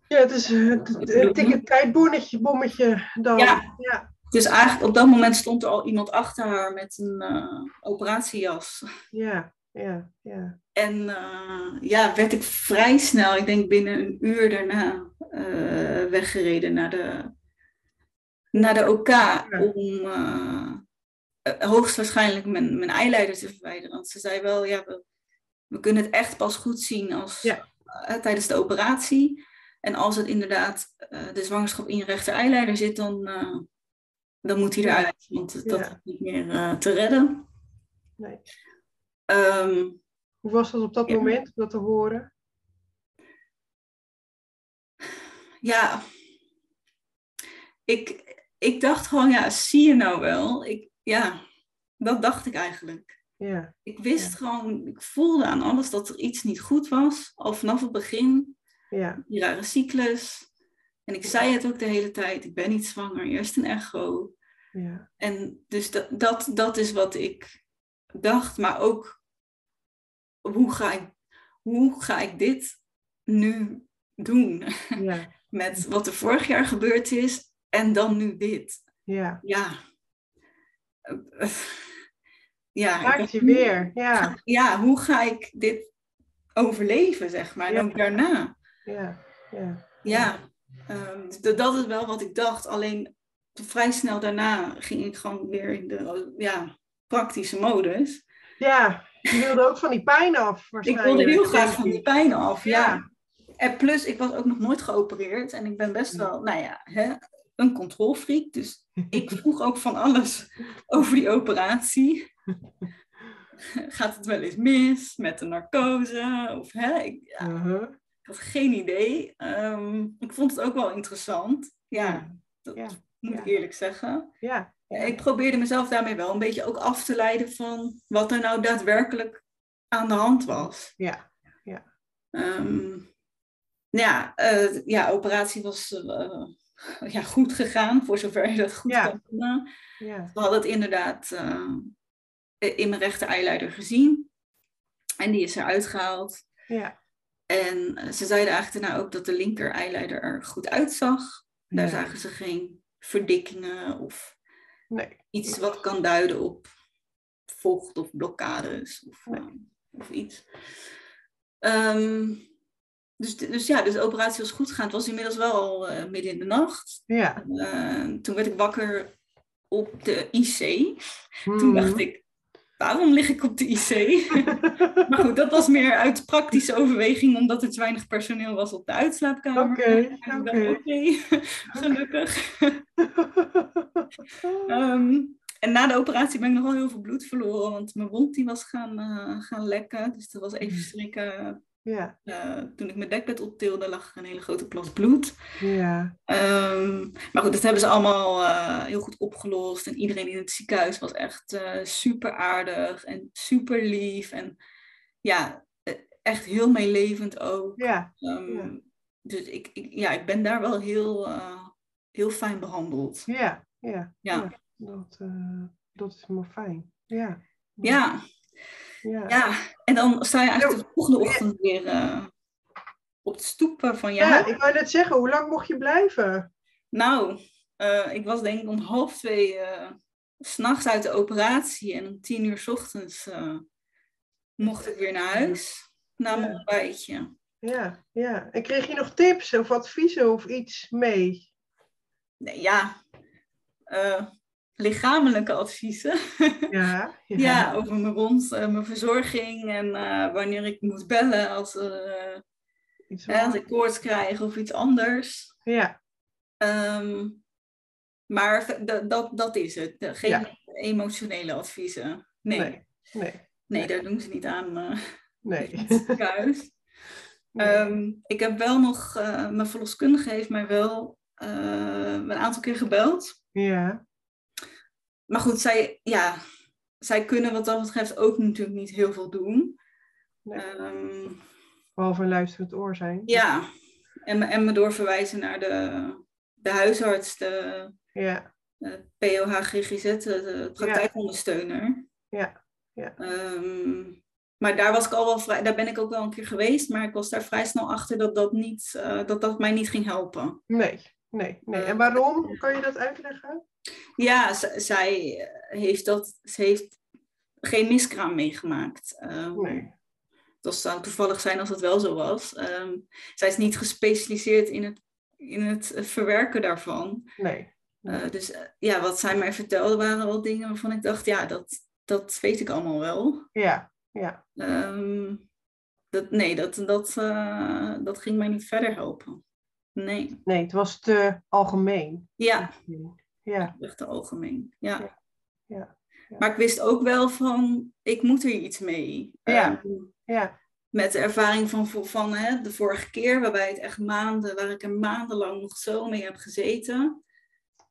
ja, het is een dikke tijdbommetje bommetje dan. Ja. ja. Dus eigenlijk op dat moment stond er al iemand achter haar met een uh, operatiejas. Ja, ja, ja. En uh, ja, werd ik vrij snel, ik denk binnen een uur daarna, uh, weggereden naar de, naar de OK ja. om hoogstwaarschijnlijk mijn, mijn eileider te verwijderen. Want ze zei wel, ja, we, we kunnen het echt pas goed zien als, ja. tijdens de operatie. En als het inderdaad de zwangerschap in je rechter eileider zit, dan dan moet hij eruit, want dat Ja. is niet meer uh, te redden. Nee. Um, Hoe was dat op dat Ja. moment, om dat te horen? ja, ik, ik dacht gewoon, ja, zie je nou wel? Ik, ja, dat dacht ik eigenlijk. Ja, Ik wist Ja. gewoon, ik voelde aan alles dat er iets niet goed was, al vanaf het begin. ja, Die rare cyclus. En ik zei het ook de hele tijd, ik ben niet zwanger, eerst een echo. ja, En dus dat, dat, dat is wat ik dacht, maar ook hoe ga ik, hoe ga ik dit nu doen? ja, Met wat er vorig jaar gebeurd is en dan nu dit. ja. Ja. Ja, Maakt je weer, ja, ja, hoe ga ik dit overleven, zeg maar, en Ja. ook daarna? ja, ja. Ja, ehm, dat is wel wat ik dacht. Alleen vrij snel daarna ging ik gewoon weer in de ja, praktische modus. Ja, je wilde ook van die pijn af, Ik wilde heel graag van die pijn af, ja. Ja. En plus, ik was ook nog nooit geopereerd en ik ben best wel, nou ja, hè, een controlfreak. Dus ik vroeg ook van alles over die operatie. Gaat het wel eens mis met de narcose? Of, hè, ik, ja, Uh-huh. ik had geen idee. Ehm, ik vond het ook wel interessant. Ja, dat Ja, moet ja. ik eerlijk zeggen. Ja, Ik probeerde mezelf daarmee wel een beetje ook af te leiden van wat er nou daadwerkelijk aan de hand was. ja, Ehm, ja, eh, ja, operatie was eh, ja, goed gegaan, voor zover je dat goed Ja. kan doen. ja, We hadden het inderdaad eh, in mijn rechter eileider gezien. En die is eruit gehaald. Ja. En eh, ze zeiden eigenlijk daarna ook dat de linker eileider er goed uitzag. Daar zagen ze geen verdikkingen of Nee. iets wat kan duiden op vocht of blokkades of, Nee. eh, of iets. Ehm, dus, dus ja, dus de operatie was goed gegaan. Het was inmiddels wel al eh, midden in de nacht. Ja. Eh, toen werd ik wakker op de IC. Toen Hmm. dacht ik, waarom lig ik op de IC? maar goed, dat was meer uit praktische overweging, omdat er te weinig personeel was op de uitslaapkamer. Oké, oké. Gelukkig. Ehm, en na de operatie ben ik nogal heel veel bloed verloren, want mijn wond die was gaan, eh, gaan lekken. Dus dat was even Mm. schrikken. Ja. Eh, toen ik mijn dekbed optilde, lag er een hele grote plas bloed. Ja. Ehm, maar goed, dat hebben ze allemaal eh, heel goed opgelost. En iedereen in het ziekenhuis was echt eh, super aardig en super lief. En ja, eh, echt heel meelevend ook. Ja. Ehm, Ja. Dus ik, ik, ja, ik ben daar wel heel, heel fijn behandeld. Ja. Ja. Ja. Dat, dat is helemaal fijn. Ja. Ja, Ja. ja. En dan sta je eigenlijk de volgende ochtend weer eh, op de stoep van je Ja, ik wou net zeggen, hoe lang mocht je blijven? Nou, eh, ik was denk ik om half twee eh, s s'nachts uit de operatie en om tien uur 's ochtends mocht ik weer naar huis. Na mijn Ja. ontbijtje. Ja, ja. En kreeg je nog tips of adviezen of iets mee? Nee, ja, lichamelijke adviezen. Ja. ja. over mijn wond, eh, mijn verzorging en eh, wanneer ik moet bellen als, Iets hè, als ik koorts krijg of iets anders. Ja. Ehm, maar dat, dat, is het. Geen Ja. emotionele adviezen. Nee. Nee. nee. Nee. daar doen ze niet aan Nee. Nee. Ehm, ik heb wel nog, mijn verloskundige heeft mij wel een aantal keer gebeld. Ja. Maar goed, zij, ja, zij kunnen wat dat betreft ook natuurlijk niet heel veel doen. Nee. Ehm, Behalve een luisterend oor zijn. ja, en, me- en me doorverwijzen naar de, de huisarts, de Ja. eh, POH-GGZ, de, de praktijkondersteuner. Ja. Ja. Ehm, maar daar was ik al wel vrij, daar ben ik ook wel een keer geweest, maar ik was daar vrij snel achter dat dat, niet, eh, dat, dat mij niet ging helpen. Nee. Nee. Nee. Eh, En waarom? Kan je dat uitleggen? Ja, zij eh, heeft dat, ze heeft geen miskraam meegemaakt. Ehm, Nee. Dat zou toevallig zijn als het wel zo was. Ehm, zij is niet gespecialiseerd in het, in het eh, verwerken daarvan. Nee. Eh, dus eh, ja, wat zij mij vertelde waren wel dingen waarvan ik dacht, ja, dat, dat weet ik allemaal wel. Ja. Ja. Ehm, dat, nee, dat, dat, eh, dat ging mij niet verder helpen. Nee. Nee, het was te algemeen. Ja, Ja. echt te algemeen. Ja. Ja, ja, ja. Maar ik wist ook wel van, ik moet er iets mee. Ja. Ehm, Ja. met de ervaring van, van hè, de vorige keer, waarbij het echt maanden, waar ik er maandenlang nog zo mee heb gezeten.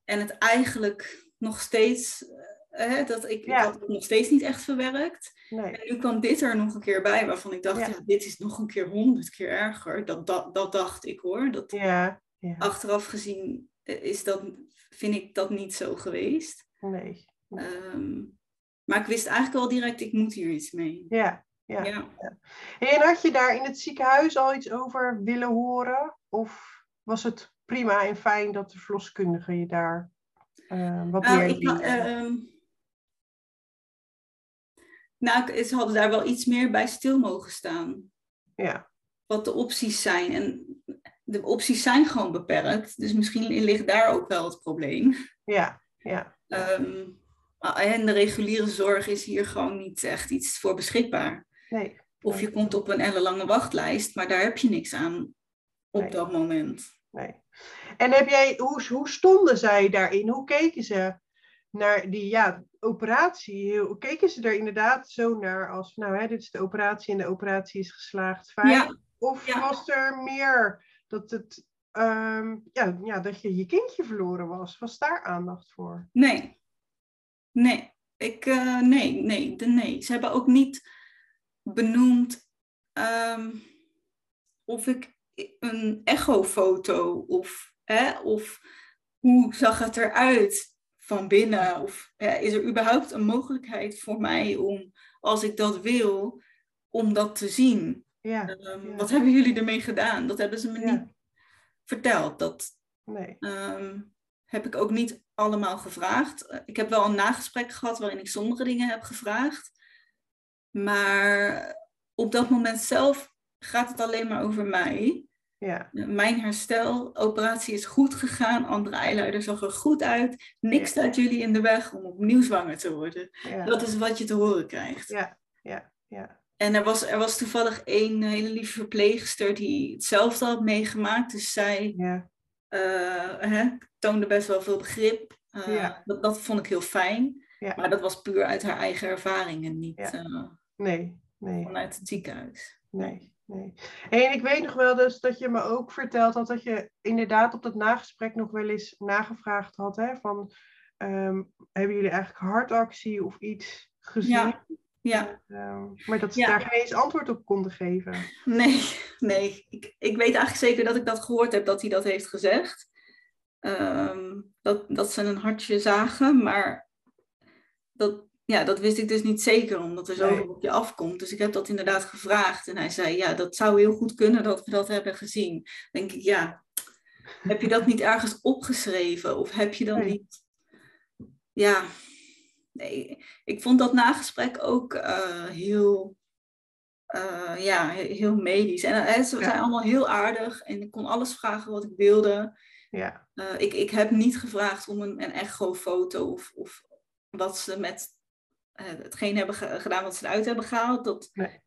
En het eigenlijk nog steeds, hè, dat ik, Ja. het nog steeds niet echt verwerkt. Nee. En nu kwam dit er nog een keer bij, waarvan ik dacht, Ja. ja. dit is nog een keer honderd keer erger. Dat, dat, dat dacht ik hoor. Dat, Ja. Ja. Achteraf gezien eh, is dat, vind ik dat niet zo geweest. Nee. Ehm, maar ik wist eigenlijk al direct, ik moet hier iets mee. Ja. Ja. Ja. En had je daar in het ziekenhuis al iets over willen horen? Of was het prima en fijn dat de verloskundige je daar eh, wat Nou, meer ik? Nou, ze hadden daar wel iets meer bij stil mogen staan. Ja. Wat de opties zijn. En de opties zijn gewoon beperkt. Dus misschien ligt daar ook wel het probleem. Ja. Ja. Ehm, en de reguliere zorg is hier gewoon niet echt iets voor beschikbaar. Nee. Of je komt op een ellenlange wachtlijst, maar daar heb je niks aan op Nee. dat moment. Nee. En heb jij, hoe, hoe stonden zij daarin? Hoe keken ze naar die ja, operatie? Hoe keken ze er inderdaad zo naar als, nou hè, dit is de operatie en de operatie is geslaagd, fijn? Ja. Of Ja. was er meer dat, het, ehm, ja, ja, dat je je kindje verloren was? Was daar aandacht voor? Nee. Nee. Ik, eh, nee, nee, de, nee. Ze hebben ook niet benoemd ehm, of ik een echofoto of, hè, of hoe zag het eruit van binnen? Of is er überhaupt een mogelijkheid voor mij om, als ik dat wil, om dat te zien. Ja. Ehm, ja. Wat hebben jullie ermee gedaan? Dat hebben ze me Ja. niet verteld. Dat Nee. ehm, heb ik ook niet allemaal gevraagd. Ik heb wel een nagesprek gehad waarin ik sommige dingen heb gevraagd. Maar op dat moment zelf gaat het alleen maar over mij. Ja. Mijn hersteloperatie is goed gegaan. Andere eileider zag er goed uit. Niks staat jullie in de weg om opnieuw zwanger te worden. Ja. Dat is wat je te horen krijgt. Ja. Ja. Ja. En er was, er was toevallig één hele lieve verpleegster die hetzelfde had meegemaakt. Dus zij Ja. eh, hè, toonde best wel veel begrip. Eh, Ja. dat, dat vond ik heel fijn. Ja. Maar dat was puur uit haar eigen ervaring en niet eh, Nee. Nee. vanuit het ziekenhuis. Nee, nee. En ik weet nog wel dus dat je me ook verteld had dat je inderdaad op dat nagesprek nog wel eens nagevraagd had. Hè, van, ehm, hebben jullie eigenlijk hartactie of iets gezien? Ja. Ja, Ehm, maar dat ze Ja. daar geen eens antwoord op konden geven. nee, nee. Ik, ik weet eigenlijk zeker dat ik dat gehoord heb dat hij dat heeft gezegd. Ehm, dat, dat ze een hartje zagen, maar dat, ja, dat wist ik dus niet zeker, omdat er zoveel Nee. op je afkomt. Dus ik heb dat inderdaad gevraagd. En hij zei, ja, dat zou heel goed kunnen dat we dat hebben gezien. Dan denk ik, ja, heb je dat niet ergens opgeschreven? Of heb je dan Nee. niet... Ja, nee. Ik vond dat nagesprek ook eh, heel... eh, ja, he- heel medisch. En eh, ze Ja. zijn allemaal heel aardig. En ik kon alles vragen wat ik wilde. Ja, ik, ik heb niet gevraagd om een, een echo-foto of, of wat ze met hetgeen hebben ge- gedaan wat ze eruit hebben gehaald. Dat, Nee.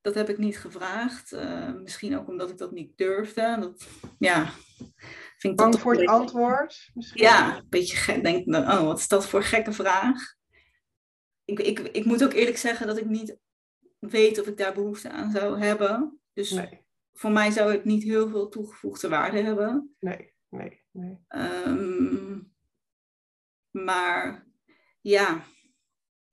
dat heb ik niet gevraagd. Eh, misschien ook omdat ik dat niet durfde. Dat, ja, vind ik bang voor het antwoord misschien? Ja, een beetje gek. Denk, nou, oh, wat is dat voor gekke vraag? Ik, ik, ik moet ook eerlijk zeggen dat ik niet weet of ik daar behoefte aan zou hebben. Dus Nee, voor mij zou het niet heel veel toegevoegde waarde hebben. nee, nee, nee. Ehm, maar ja,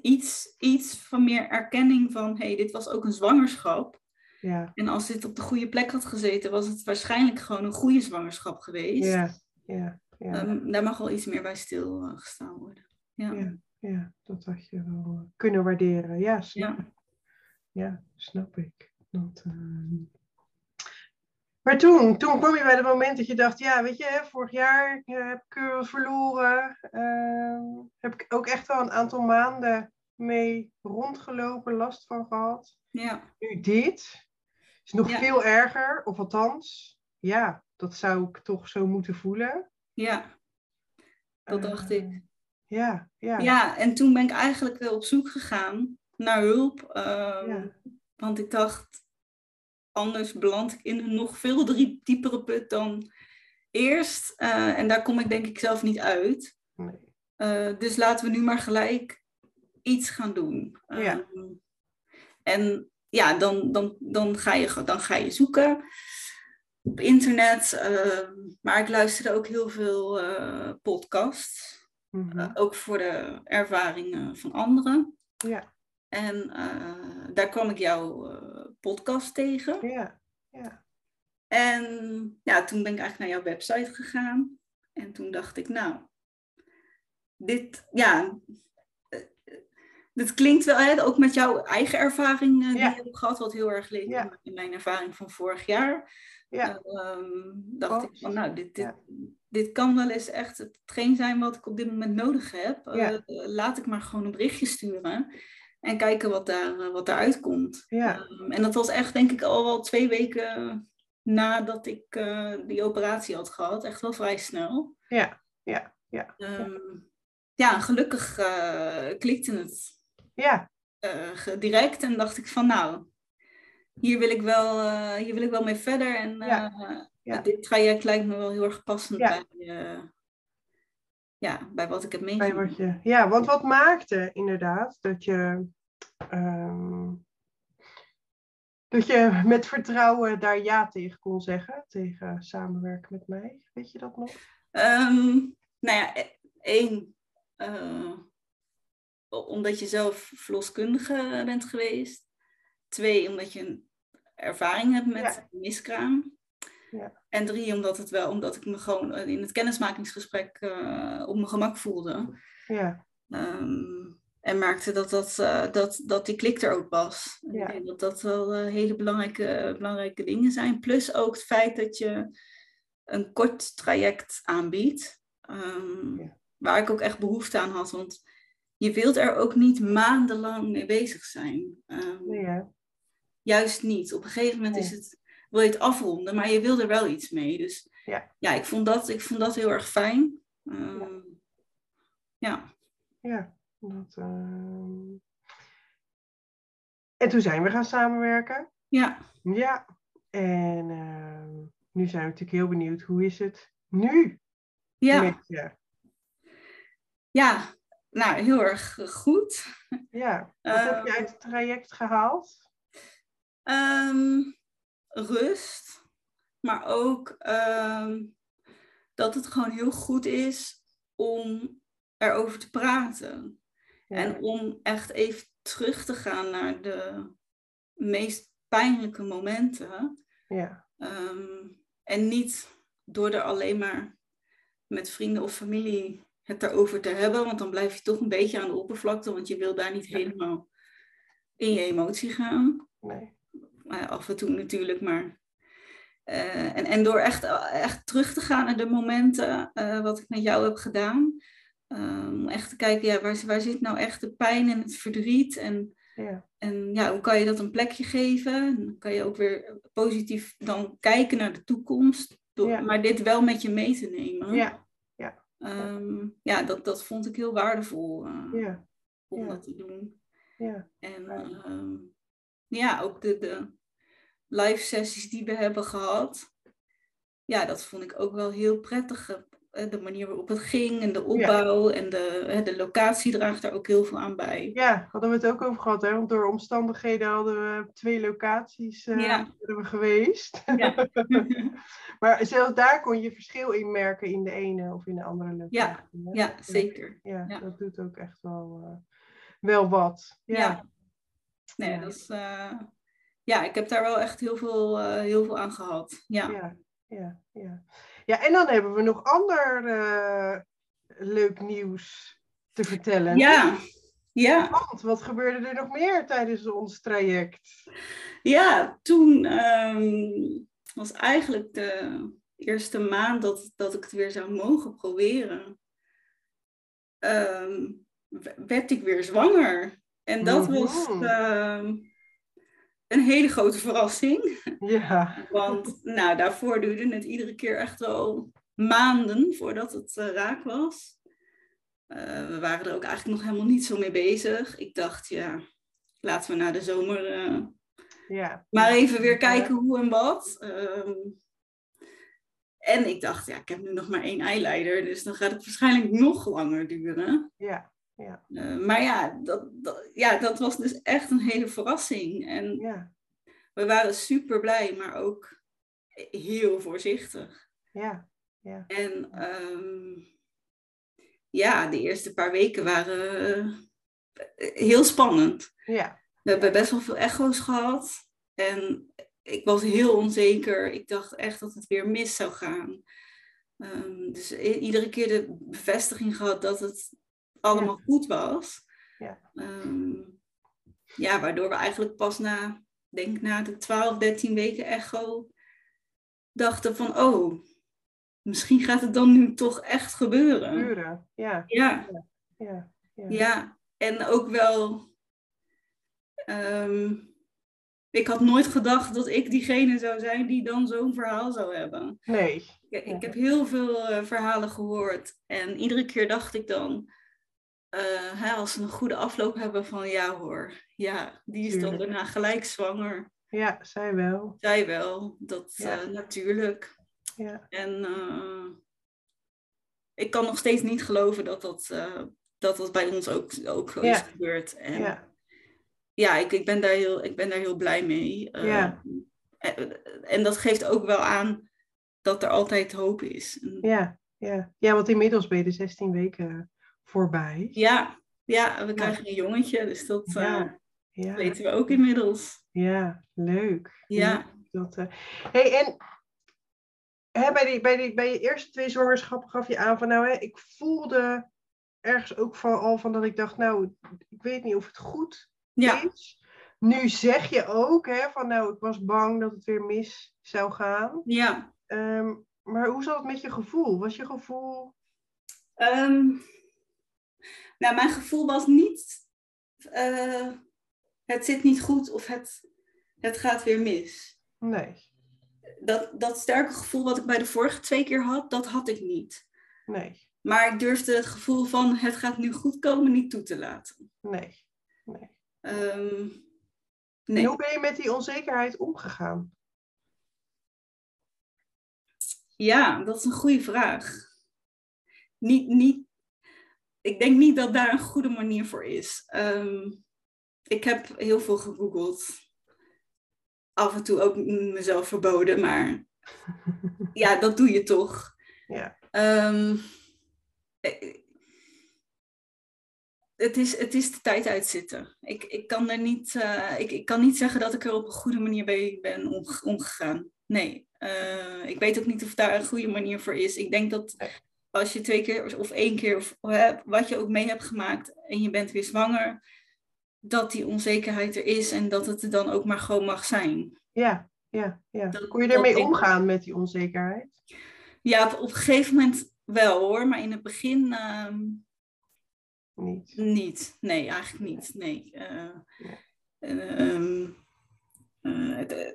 iets, iets van meer erkenning van, hé, hey, dit was ook een zwangerschap. Ja, En als dit op de goede plek had gezeten, was het waarschijnlijk gewoon een goede zwangerschap geweest. ja, ja, ja. Ehm, daar mag wel iets meer bij stilgestaan worden. Ja. Ja. Ja, dat had je wel eh, kunnen waarderen. Ja, snap Ja. ik. Ja, snap ik. Dat, ehm, Maar toen, toen kwam je bij het moment dat je dacht, ja, weet je, hè, vorig jaar eh, heb ik er verloren. ehm, heb ik ook echt wel een aantal maanden mee rondgelopen, last van gehad. ja. Nu dit is nog Ja. veel erger, of althans, ja, dat zou ik toch zo moeten voelen. ja, dat Eh, dacht ik. Ja, ja. Ja, en toen ben ik eigenlijk op zoek gegaan naar hulp. ehm, Ja. Want ik dacht, anders beland ik in een nog veel drie- diepere put dan eerst. Eh, en daar kom ik denk ik zelf niet uit. Nee. Eh, dus laten we nu maar gelijk iets gaan doen. Ja. Ehm, en ja, dan, dan, dan, ga je, dan ga je zoeken op internet. ehm, maar ik luisterde ook heel veel eh, podcasts. Mhm. Ook voor de ervaringen van anderen. Ja, En eh, daar kwam ik jouw eh, podcast tegen. ja, ja. En ja, toen ben ik eigenlijk naar jouw website gegaan. En toen dacht ik, nou, dit, ja, eh, dit klinkt wel, hè, ook met jouw eigen ervaring eh, die Ja. je hebt gehad, wat heel erg leek Ja. in mijn ervaring van vorig jaar. Ja. Ehm, dacht ik van, nou, dit, dit, dit kan wel eens echt hetgeen zijn wat ik op dit moment nodig heb. Eh, laat ik maar gewoon een berichtje sturen en kijken wat, daar, eh, wat daaruit komt. Ja. Ehm, en dat was echt, denk ik, al wel twee weken nadat ik eh, die operatie had gehad. Echt wel vrij snel. Ja, ja, ja. Ehm, ja, en gelukkig eh, klikte het Ja, direct en dacht ik van nou, hier wil ik wel, hier wil ik wel mee verder. En Ja, ja. dit traject lijkt me wel heel erg passend Ja. bij, ja, bij wat ik heb bij meegemaakt. wat je, ja, want wat maakte inderdaad dat je, ehm, dat je met vertrouwen daar ja tegen kon zeggen, tegen samenwerken met mij? Weet je dat nog? Ehm, nou ja, e- één, eh, omdat je zelf verloskundige bent geweest. Twee, omdat je een ervaring hebt met Ja. miskraam. Ja. En drie, omdat, het wel, omdat ik me gewoon in het kennismakingsgesprek eh, op mijn gemak voelde. Ja, Ehm, en merkte dat, dat, eh, dat, dat die klik er ook was. Ja. Ik denk dat dat wel eh, hele belangrijke, belangrijke dingen zijn. Plus ook het feit dat je een kort traject aanbiedt. ehm, Ja. Waar ik ook echt behoefte aan had. Want je wilt er ook niet maandenlang mee bezig zijn. Ehm, Nee? Juist niet. Op een gegeven moment is het, wil je het afronden, maar je wil er wel iets mee. Dus Ja. ja, ik, vond dat, ik vond dat heel erg fijn. Ehm, ja. Ja. Dat, ehm. En toen zijn we gaan samenwerken. Ja. Ja. En ehm, nu zijn we natuurlijk heel benieuwd, hoe is het nu Ja. met je? ja, nou heel erg goed. Ja. Wat heb je uit het traject gehaald? Ehm, rust, maar ook ehm, dat het gewoon heel goed is om erover te praten. Ja. En om echt even terug te gaan naar de meest pijnlijke momenten. Ja. Ehm, en niet door er alleen maar met vrienden of familie het erover te hebben, want dan blijf je toch een beetje aan de oppervlakte, want je wil daar niet Ja. helemaal in je emotie gaan. Nee. Ja, af en toe natuurlijk, maar. eh, en, en door echt, echt terug te gaan naar de momenten eh, wat ik met jou heb gedaan. eh, Om echt te kijken, ja, waar, waar zit nou echt de pijn en het verdriet? En, Ja. en ja, hoe kan je dat een plekje geven? En dan kan je ook weer positief dan kijken naar de toekomst. Door, Ja. Maar dit wel met je mee te nemen. Ja. Ehm, ja dat, dat vond ik heel waardevol eh, Ja. om Ja. dat te doen. Ja. En Fijn. ehm, ja, ook de, de live sessies die we hebben gehad. Ja, dat vond ik ook wel heel prettig. eh, De manier waarop het ging en de opbouw en de, de locatie draagt daar ook heel veel aan bij. Ja, hadden we het ook over gehad, hè? Want door omstandigheden hadden we twee locaties eh, Ja. we geweest. Ja. maar zelfs daar kon je verschil in merken in de ene of in de andere locatie. Ja, ja, zeker. Ja, dat doet ook echt wel, eh, wel wat. Ja. Nee, dat is, eh, ja, ik heb daar wel echt heel veel, eh, heel veel aan gehad. Ja. Ja, ja, ja. Ja, en dan hebben we nog ander eh, leuk nieuws te vertellen. Ja. Ja. Want wat gebeurde er nog meer tijdens ons traject? Ja, toen ehm, was eigenlijk de eerste maand dat, dat ik het weer zou mogen proberen. ehm, werd ik weer zwanger. En dat was Mhm. Een hele grote verrassing. Ja, Want nou, daarvoor duurde het iedere keer echt wel maanden voordat het eh, raak was. Eh, we waren er ook eigenlijk nog helemaal niet zo mee bezig. Ik dacht, ja, laten we na de zomer eh, ja. maar even weer kijken hoe en wat. Ehm, en ik dacht, ja, ik heb nu nog maar één eileider, dus dan gaat het waarschijnlijk nog langer duren. Ja, ja, Eh, maar ja dat, dat, ja, dat was dus echt een hele verrassing. En ja, we waren super blij, maar ook heel voorzichtig. ja, ja. En ehm, ja, de eerste paar weken waren eh, heel spannend. Ja, We hebben best wel veel echo's gehad. En ik was heel onzeker. Ik dacht echt dat het weer mis zou gaan. Ehm, dus iedere keer de bevestiging gehad dat het allemaal goed was. Ja. Ehm, ja, waardoor we eigenlijk pas na, denk na de 12, 13 weken echo, dachten van, oh, misschien gaat het dan nu toch echt gebeuren. Ja, Ja. ja, ja. Ja, en ook wel. ehm, ik had nooit gedacht dat ik diegene zou zijn die dan zo'n verhaal zou hebben. Nee. Ik heb heel veel eh, verhalen gehoord en iedere keer dacht ik dan, hè, als ze een goede afloop hebben, van ja hoor, ja, die is dan daarna gelijk zwanger. Ja, zij wel. Zij wel, dat Ja. eh, natuurlijk. Ja, En eh, ik kan nog steeds niet geloven dat dat, dat, dat bij ons ook, ook Ja. is gebeurd. En ja, ja, ik, ik, ben daar heel, ik ben daar heel blij mee. Ja. en, en dat geeft ook wel aan dat er altijd hoop is. Ja, ja. Ja, want inmiddels ben je de 16 weken voorbij. ja, ja, we krijgen een jongetje, dus dat eh, Ja, weten we ook inmiddels. ja, leuk. Ja, Dat, eh, hey, en hè, bij, die, bij, die, bij je eerste twee zwangerschappen gaf je aan van nou, hè, ik voelde ergens ook van, al van dat ik dacht, nou, ik weet niet of het goed Ja. is. Nu zeg je ook, hè, van nou, ik was bang dat het weer mis zou gaan. Ja. Ehm, maar hoe zat het met je gevoel? Was je gevoel... Ehm, nou, mijn gevoel was niet, eh, het zit niet goed of het, het gaat weer mis. Nee, Dat, dat sterke gevoel wat ik bij de vorige twee keer had, dat had ik niet. nee, Maar ik durfde het gevoel van het gaat nu goed komen niet toe te laten. nee. nee. Ehm, En hoe ben je met die onzekerheid omgegaan? Ja, dat is een goede vraag. Niet, niet, ik denk niet dat daar een goede manier voor is. Ehm, ik heb heel veel gegoogeld. Af en toe ook mezelf verboden, maar ja, dat doe je toch. Ja, Ehm, eh, het, is, het is de tijd uitzitten. Ik, ik, kan er niet, eh, ik, ik kan niet zeggen dat ik er op een goede manier bij ben omge- omgegaan. Nee, eh, ik weet ook niet of daar een goede manier voor is. Ik denk dat. Als je twee keer of één keer of wat je ook mee hebt gemaakt en je bent weer zwanger, dat die onzekerheid er is en dat het er dan ook maar gewoon mag zijn. ja, ja. ja. Dat- Kon je ermee ik. omgaan met die onzekerheid? Ja, op, een gegeven moment wel hoor, maar in het begin ehm, Niet. Niet, nee, eigenlijk niet. Nee. Eh, Ja. ehm, eh, het, eh,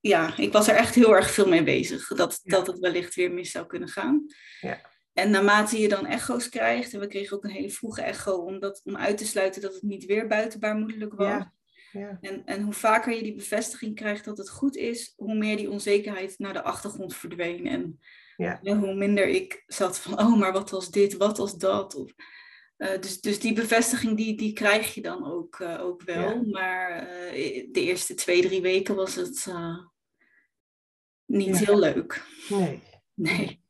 ja, ik was er echt heel erg veel mee bezig. Dat, Ja. dat het wellicht weer mis zou kunnen gaan. Ja. En naarmate je dan echo's krijgt, en we kregen ook een hele vroege echo, om, dat, om uit te sluiten dat het niet weer buitenbaarmoedelijk was. Ja. Ja, En, en hoe vaker je die bevestiging krijgt dat het goed is, hoe meer die onzekerheid naar de achtergrond verdween. En Ja. hoe minder ik zat van, oh, maar wat was dit, wat was dat? Of, eh, dus, dus die bevestiging, die, die krijg je dan ook, eh, ook wel. Maar eh, de eerste twee, drie weken was het niet heel leuk. nee. Nee,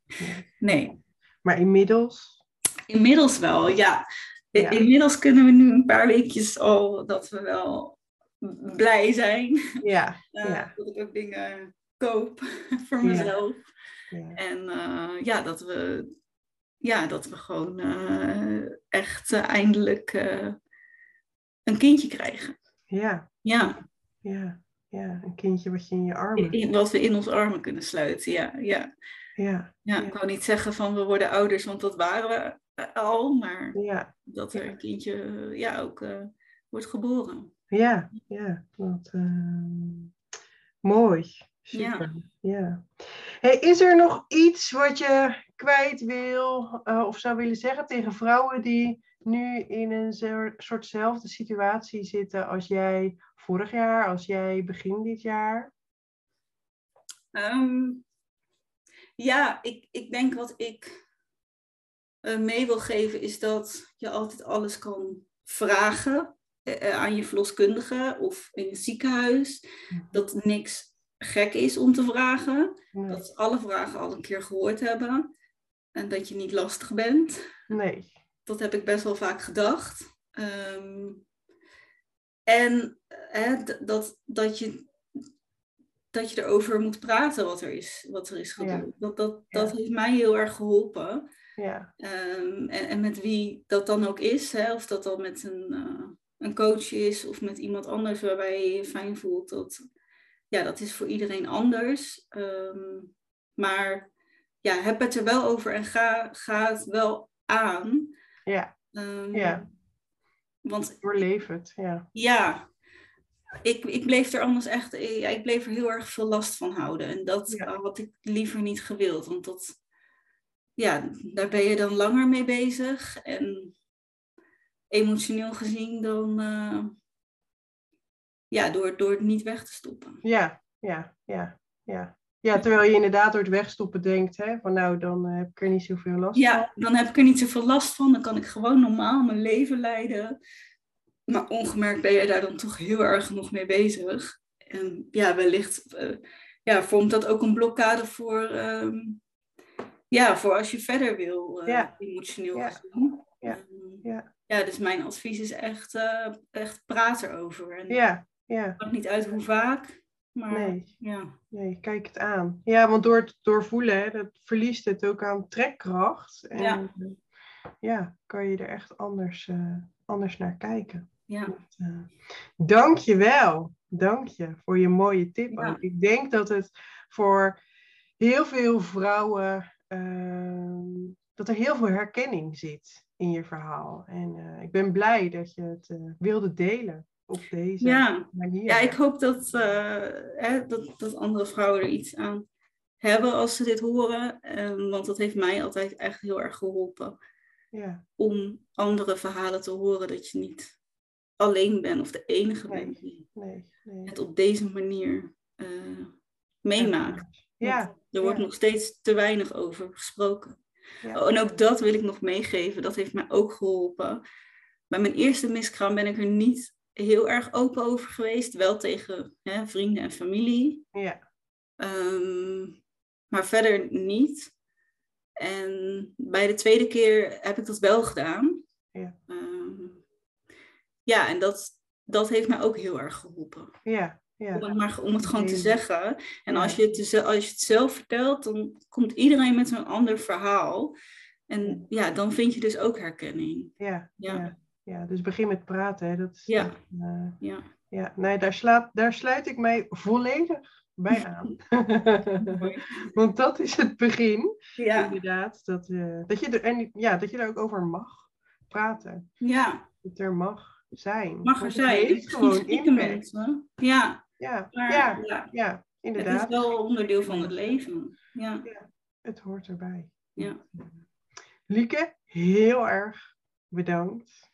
nee. Maar inmiddels, Inmiddels wel, ja. Ja. Inmiddels kunnen we nu een paar weekjes al dat we wel blij zijn. ja, Eh, ja, Dat ik ook dingen koop voor mezelf. ja, En eh, ja, dat we, ja, dat we gewoon eh, echt eh, eindelijk eh, een kindje krijgen. ja, Ja, ja, ja. Een kindje wat je in je armen. in, wat we in onze armen kunnen sluiten. Ja, ja. Ja, ja, ik wou niet zeggen van we worden ouders, want dat waren we eh, al. Maar ja, dat er een kindje eh, ja, ook eh, wordt geboren. ja, ja. Wat, mooi. Super. Ja. Hey, is er nog iets wat je kwijt wil of zou willen zeggen tegen vrouwen die nu in een soortzelfde situatie zitten als jij vorig jaar, als jij begin dit jaar? Ehm, ja, ik, ik denk wat ik eh, mee wil geven is dat je altijd alles kan vragen eh, eh, aan je verloskundige of in het ziekenhuis. Dat niks gek is om te vragen. Nee. Dat ze alle vragen al een keer gehoord hebben. En dat je niet lastig bent. nee. Dat heb ik best wel vaak gedacht. Ehm, en dat, dat, je, dat je erover moet praten wat er is, wat er is Ja. gebeurd. Dat, dat, Ja. dat heeft mij heel erg geholpen. Ja, Ehm, en, en met wie dat dan ook is, hè, of dat dan met een, eh, een coach is of met iemand anders waarbij je je fijn voelt, dat, ja, dat is voor iedereen anders. Ehm, maar ja, heb het er wel over en ga, ga het wel aan. ja, Ehm, Ja. Want doorleef het. Ja, ja, ik, ik bleef er anders echt, ja, ik bleef er heel erg veel last van houden. En dat Ja. had ik liever niet gewild, want dat, ja, daar ben je dan langer mee bezig. En emotioneel gezien dan, eh, ja, door, door het niet weg te stoppen. ja, ja, ja. ja. Ja, terwijl je inderdaad door het wegstoppen denkt, hè, van nou, dan eh, heb ik er niet zoveel last van. Ja, dan heb ik er niet zoveel last van. Dan kan ik gewoon normaal mijn leven leiden. Maar ongemerkt ben je daar dan toch heel erg nog mee bezig. En ja, wellicht eh, ja, vormt dat ook een blokkade voor, ehm, ja, voor als je verder wil, eh, Ja. emotioneel Ja. gezien. Ja. Ehm, Ja. ja, dus mijn advies is echt, eh, echt praat erover. En Ja, ja. het maakt niet uit hoe vaak, maar Nee. ja. Nee, kijk het aan. Ja, want door het doorvoelen, hè, dat verliest het ook aan trekkracht. En, Ja. ja, kan je er echt anders, anders naar kijken. Ja. Uh, dank je wel. Dank je voor je mooie tip. Ik denk dat het voor heel veel vrouwen, uh, dat er heel veel herkenning zit in je verhaal. En uh, ik ben blij dat je het uh, wilde delen op deze ja. manier. Ja, ik hoop dat, hè, dat, dat andere vrouwen er iets aan hebben als ze dit horen. Um, want dat heeft mij altijd echt heel erg geholpen. Ja. Om andere verhalen te horen dat je niet alleen bent of de enige nee, bent die nee, nee. het op deze manier uh, meemaakt. Ja. Er wordt ja. nog steeds te weinig over gesproken. Ja. Oh, en ook dat wil ik nog meegeven. Dat heeft mij ook geholpen. Bij mijn eerste miskraam ben ik er niet heel erg open over geweest. Wel tegen hè, vrienden en familie. Ja. Um, maar verder niet. En bij de tweede keer heb ik dat wel gedaan. Ja, um, ja en dat, dat heeft mij ook heel erg geholpen. ja, ja. Om, maar, om het gewoon te zeggen. En als, je het, dus- als je het zelf vertelt, dan komt iedereen met een ander verhaal. En ja, dan vind je dus ook herkenning. Ja, Ja. ja. ja. dus begin met praten. Hè. Dat is, Ja. echt, eh, Ja. ja. Nee, daar, slaat, daar sluit ik mij volledig bij aan. Want dat is het begin, Ja. inderdaad. Dat, eh, dat, je er, en, ja, dat je er ook over mag praten. ja, Dat er mag zijn. mag er het zijn. heeft Het is gewoon impact. mensen. Ja, Ja, maar ja, ja, ja, het inderdaad. is wel onderdeel van het leven. Ja. Het hoort erbij. Ja. Lieke, heel erg bedankt.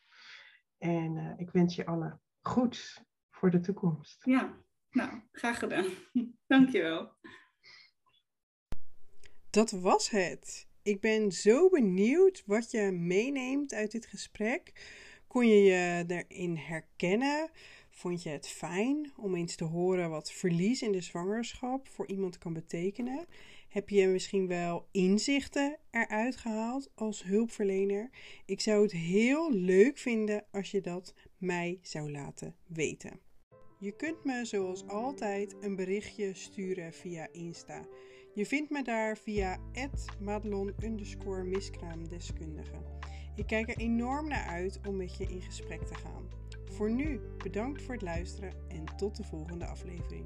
En eh, ik wens je alle goeds voor de toekomst. Ja, nou, graag gedaan. Dankjewel. Dat was het. Ik ben zo benieuwd wat je meeneemt uit dit gesprek. Kon je je erin herkennen? Vond je het fijn om eens te horen wat verlies in de zwangerschap voor iemand kan betekenen? Heb je misschien wel inzichten eruit gehaald als hulpverlener? Ik zou het heel leuk vinden als je dat mij zou laten weten. Je kunt me zoals altijd een berichtje sturen via Insta. Je vindt me daar via madelon miskraamdeskundige. Ik kijk er enorm naar uit om met je in gesprek te gaan. Voor nu bedankt voor het luisteren en tot de volgende aflevering.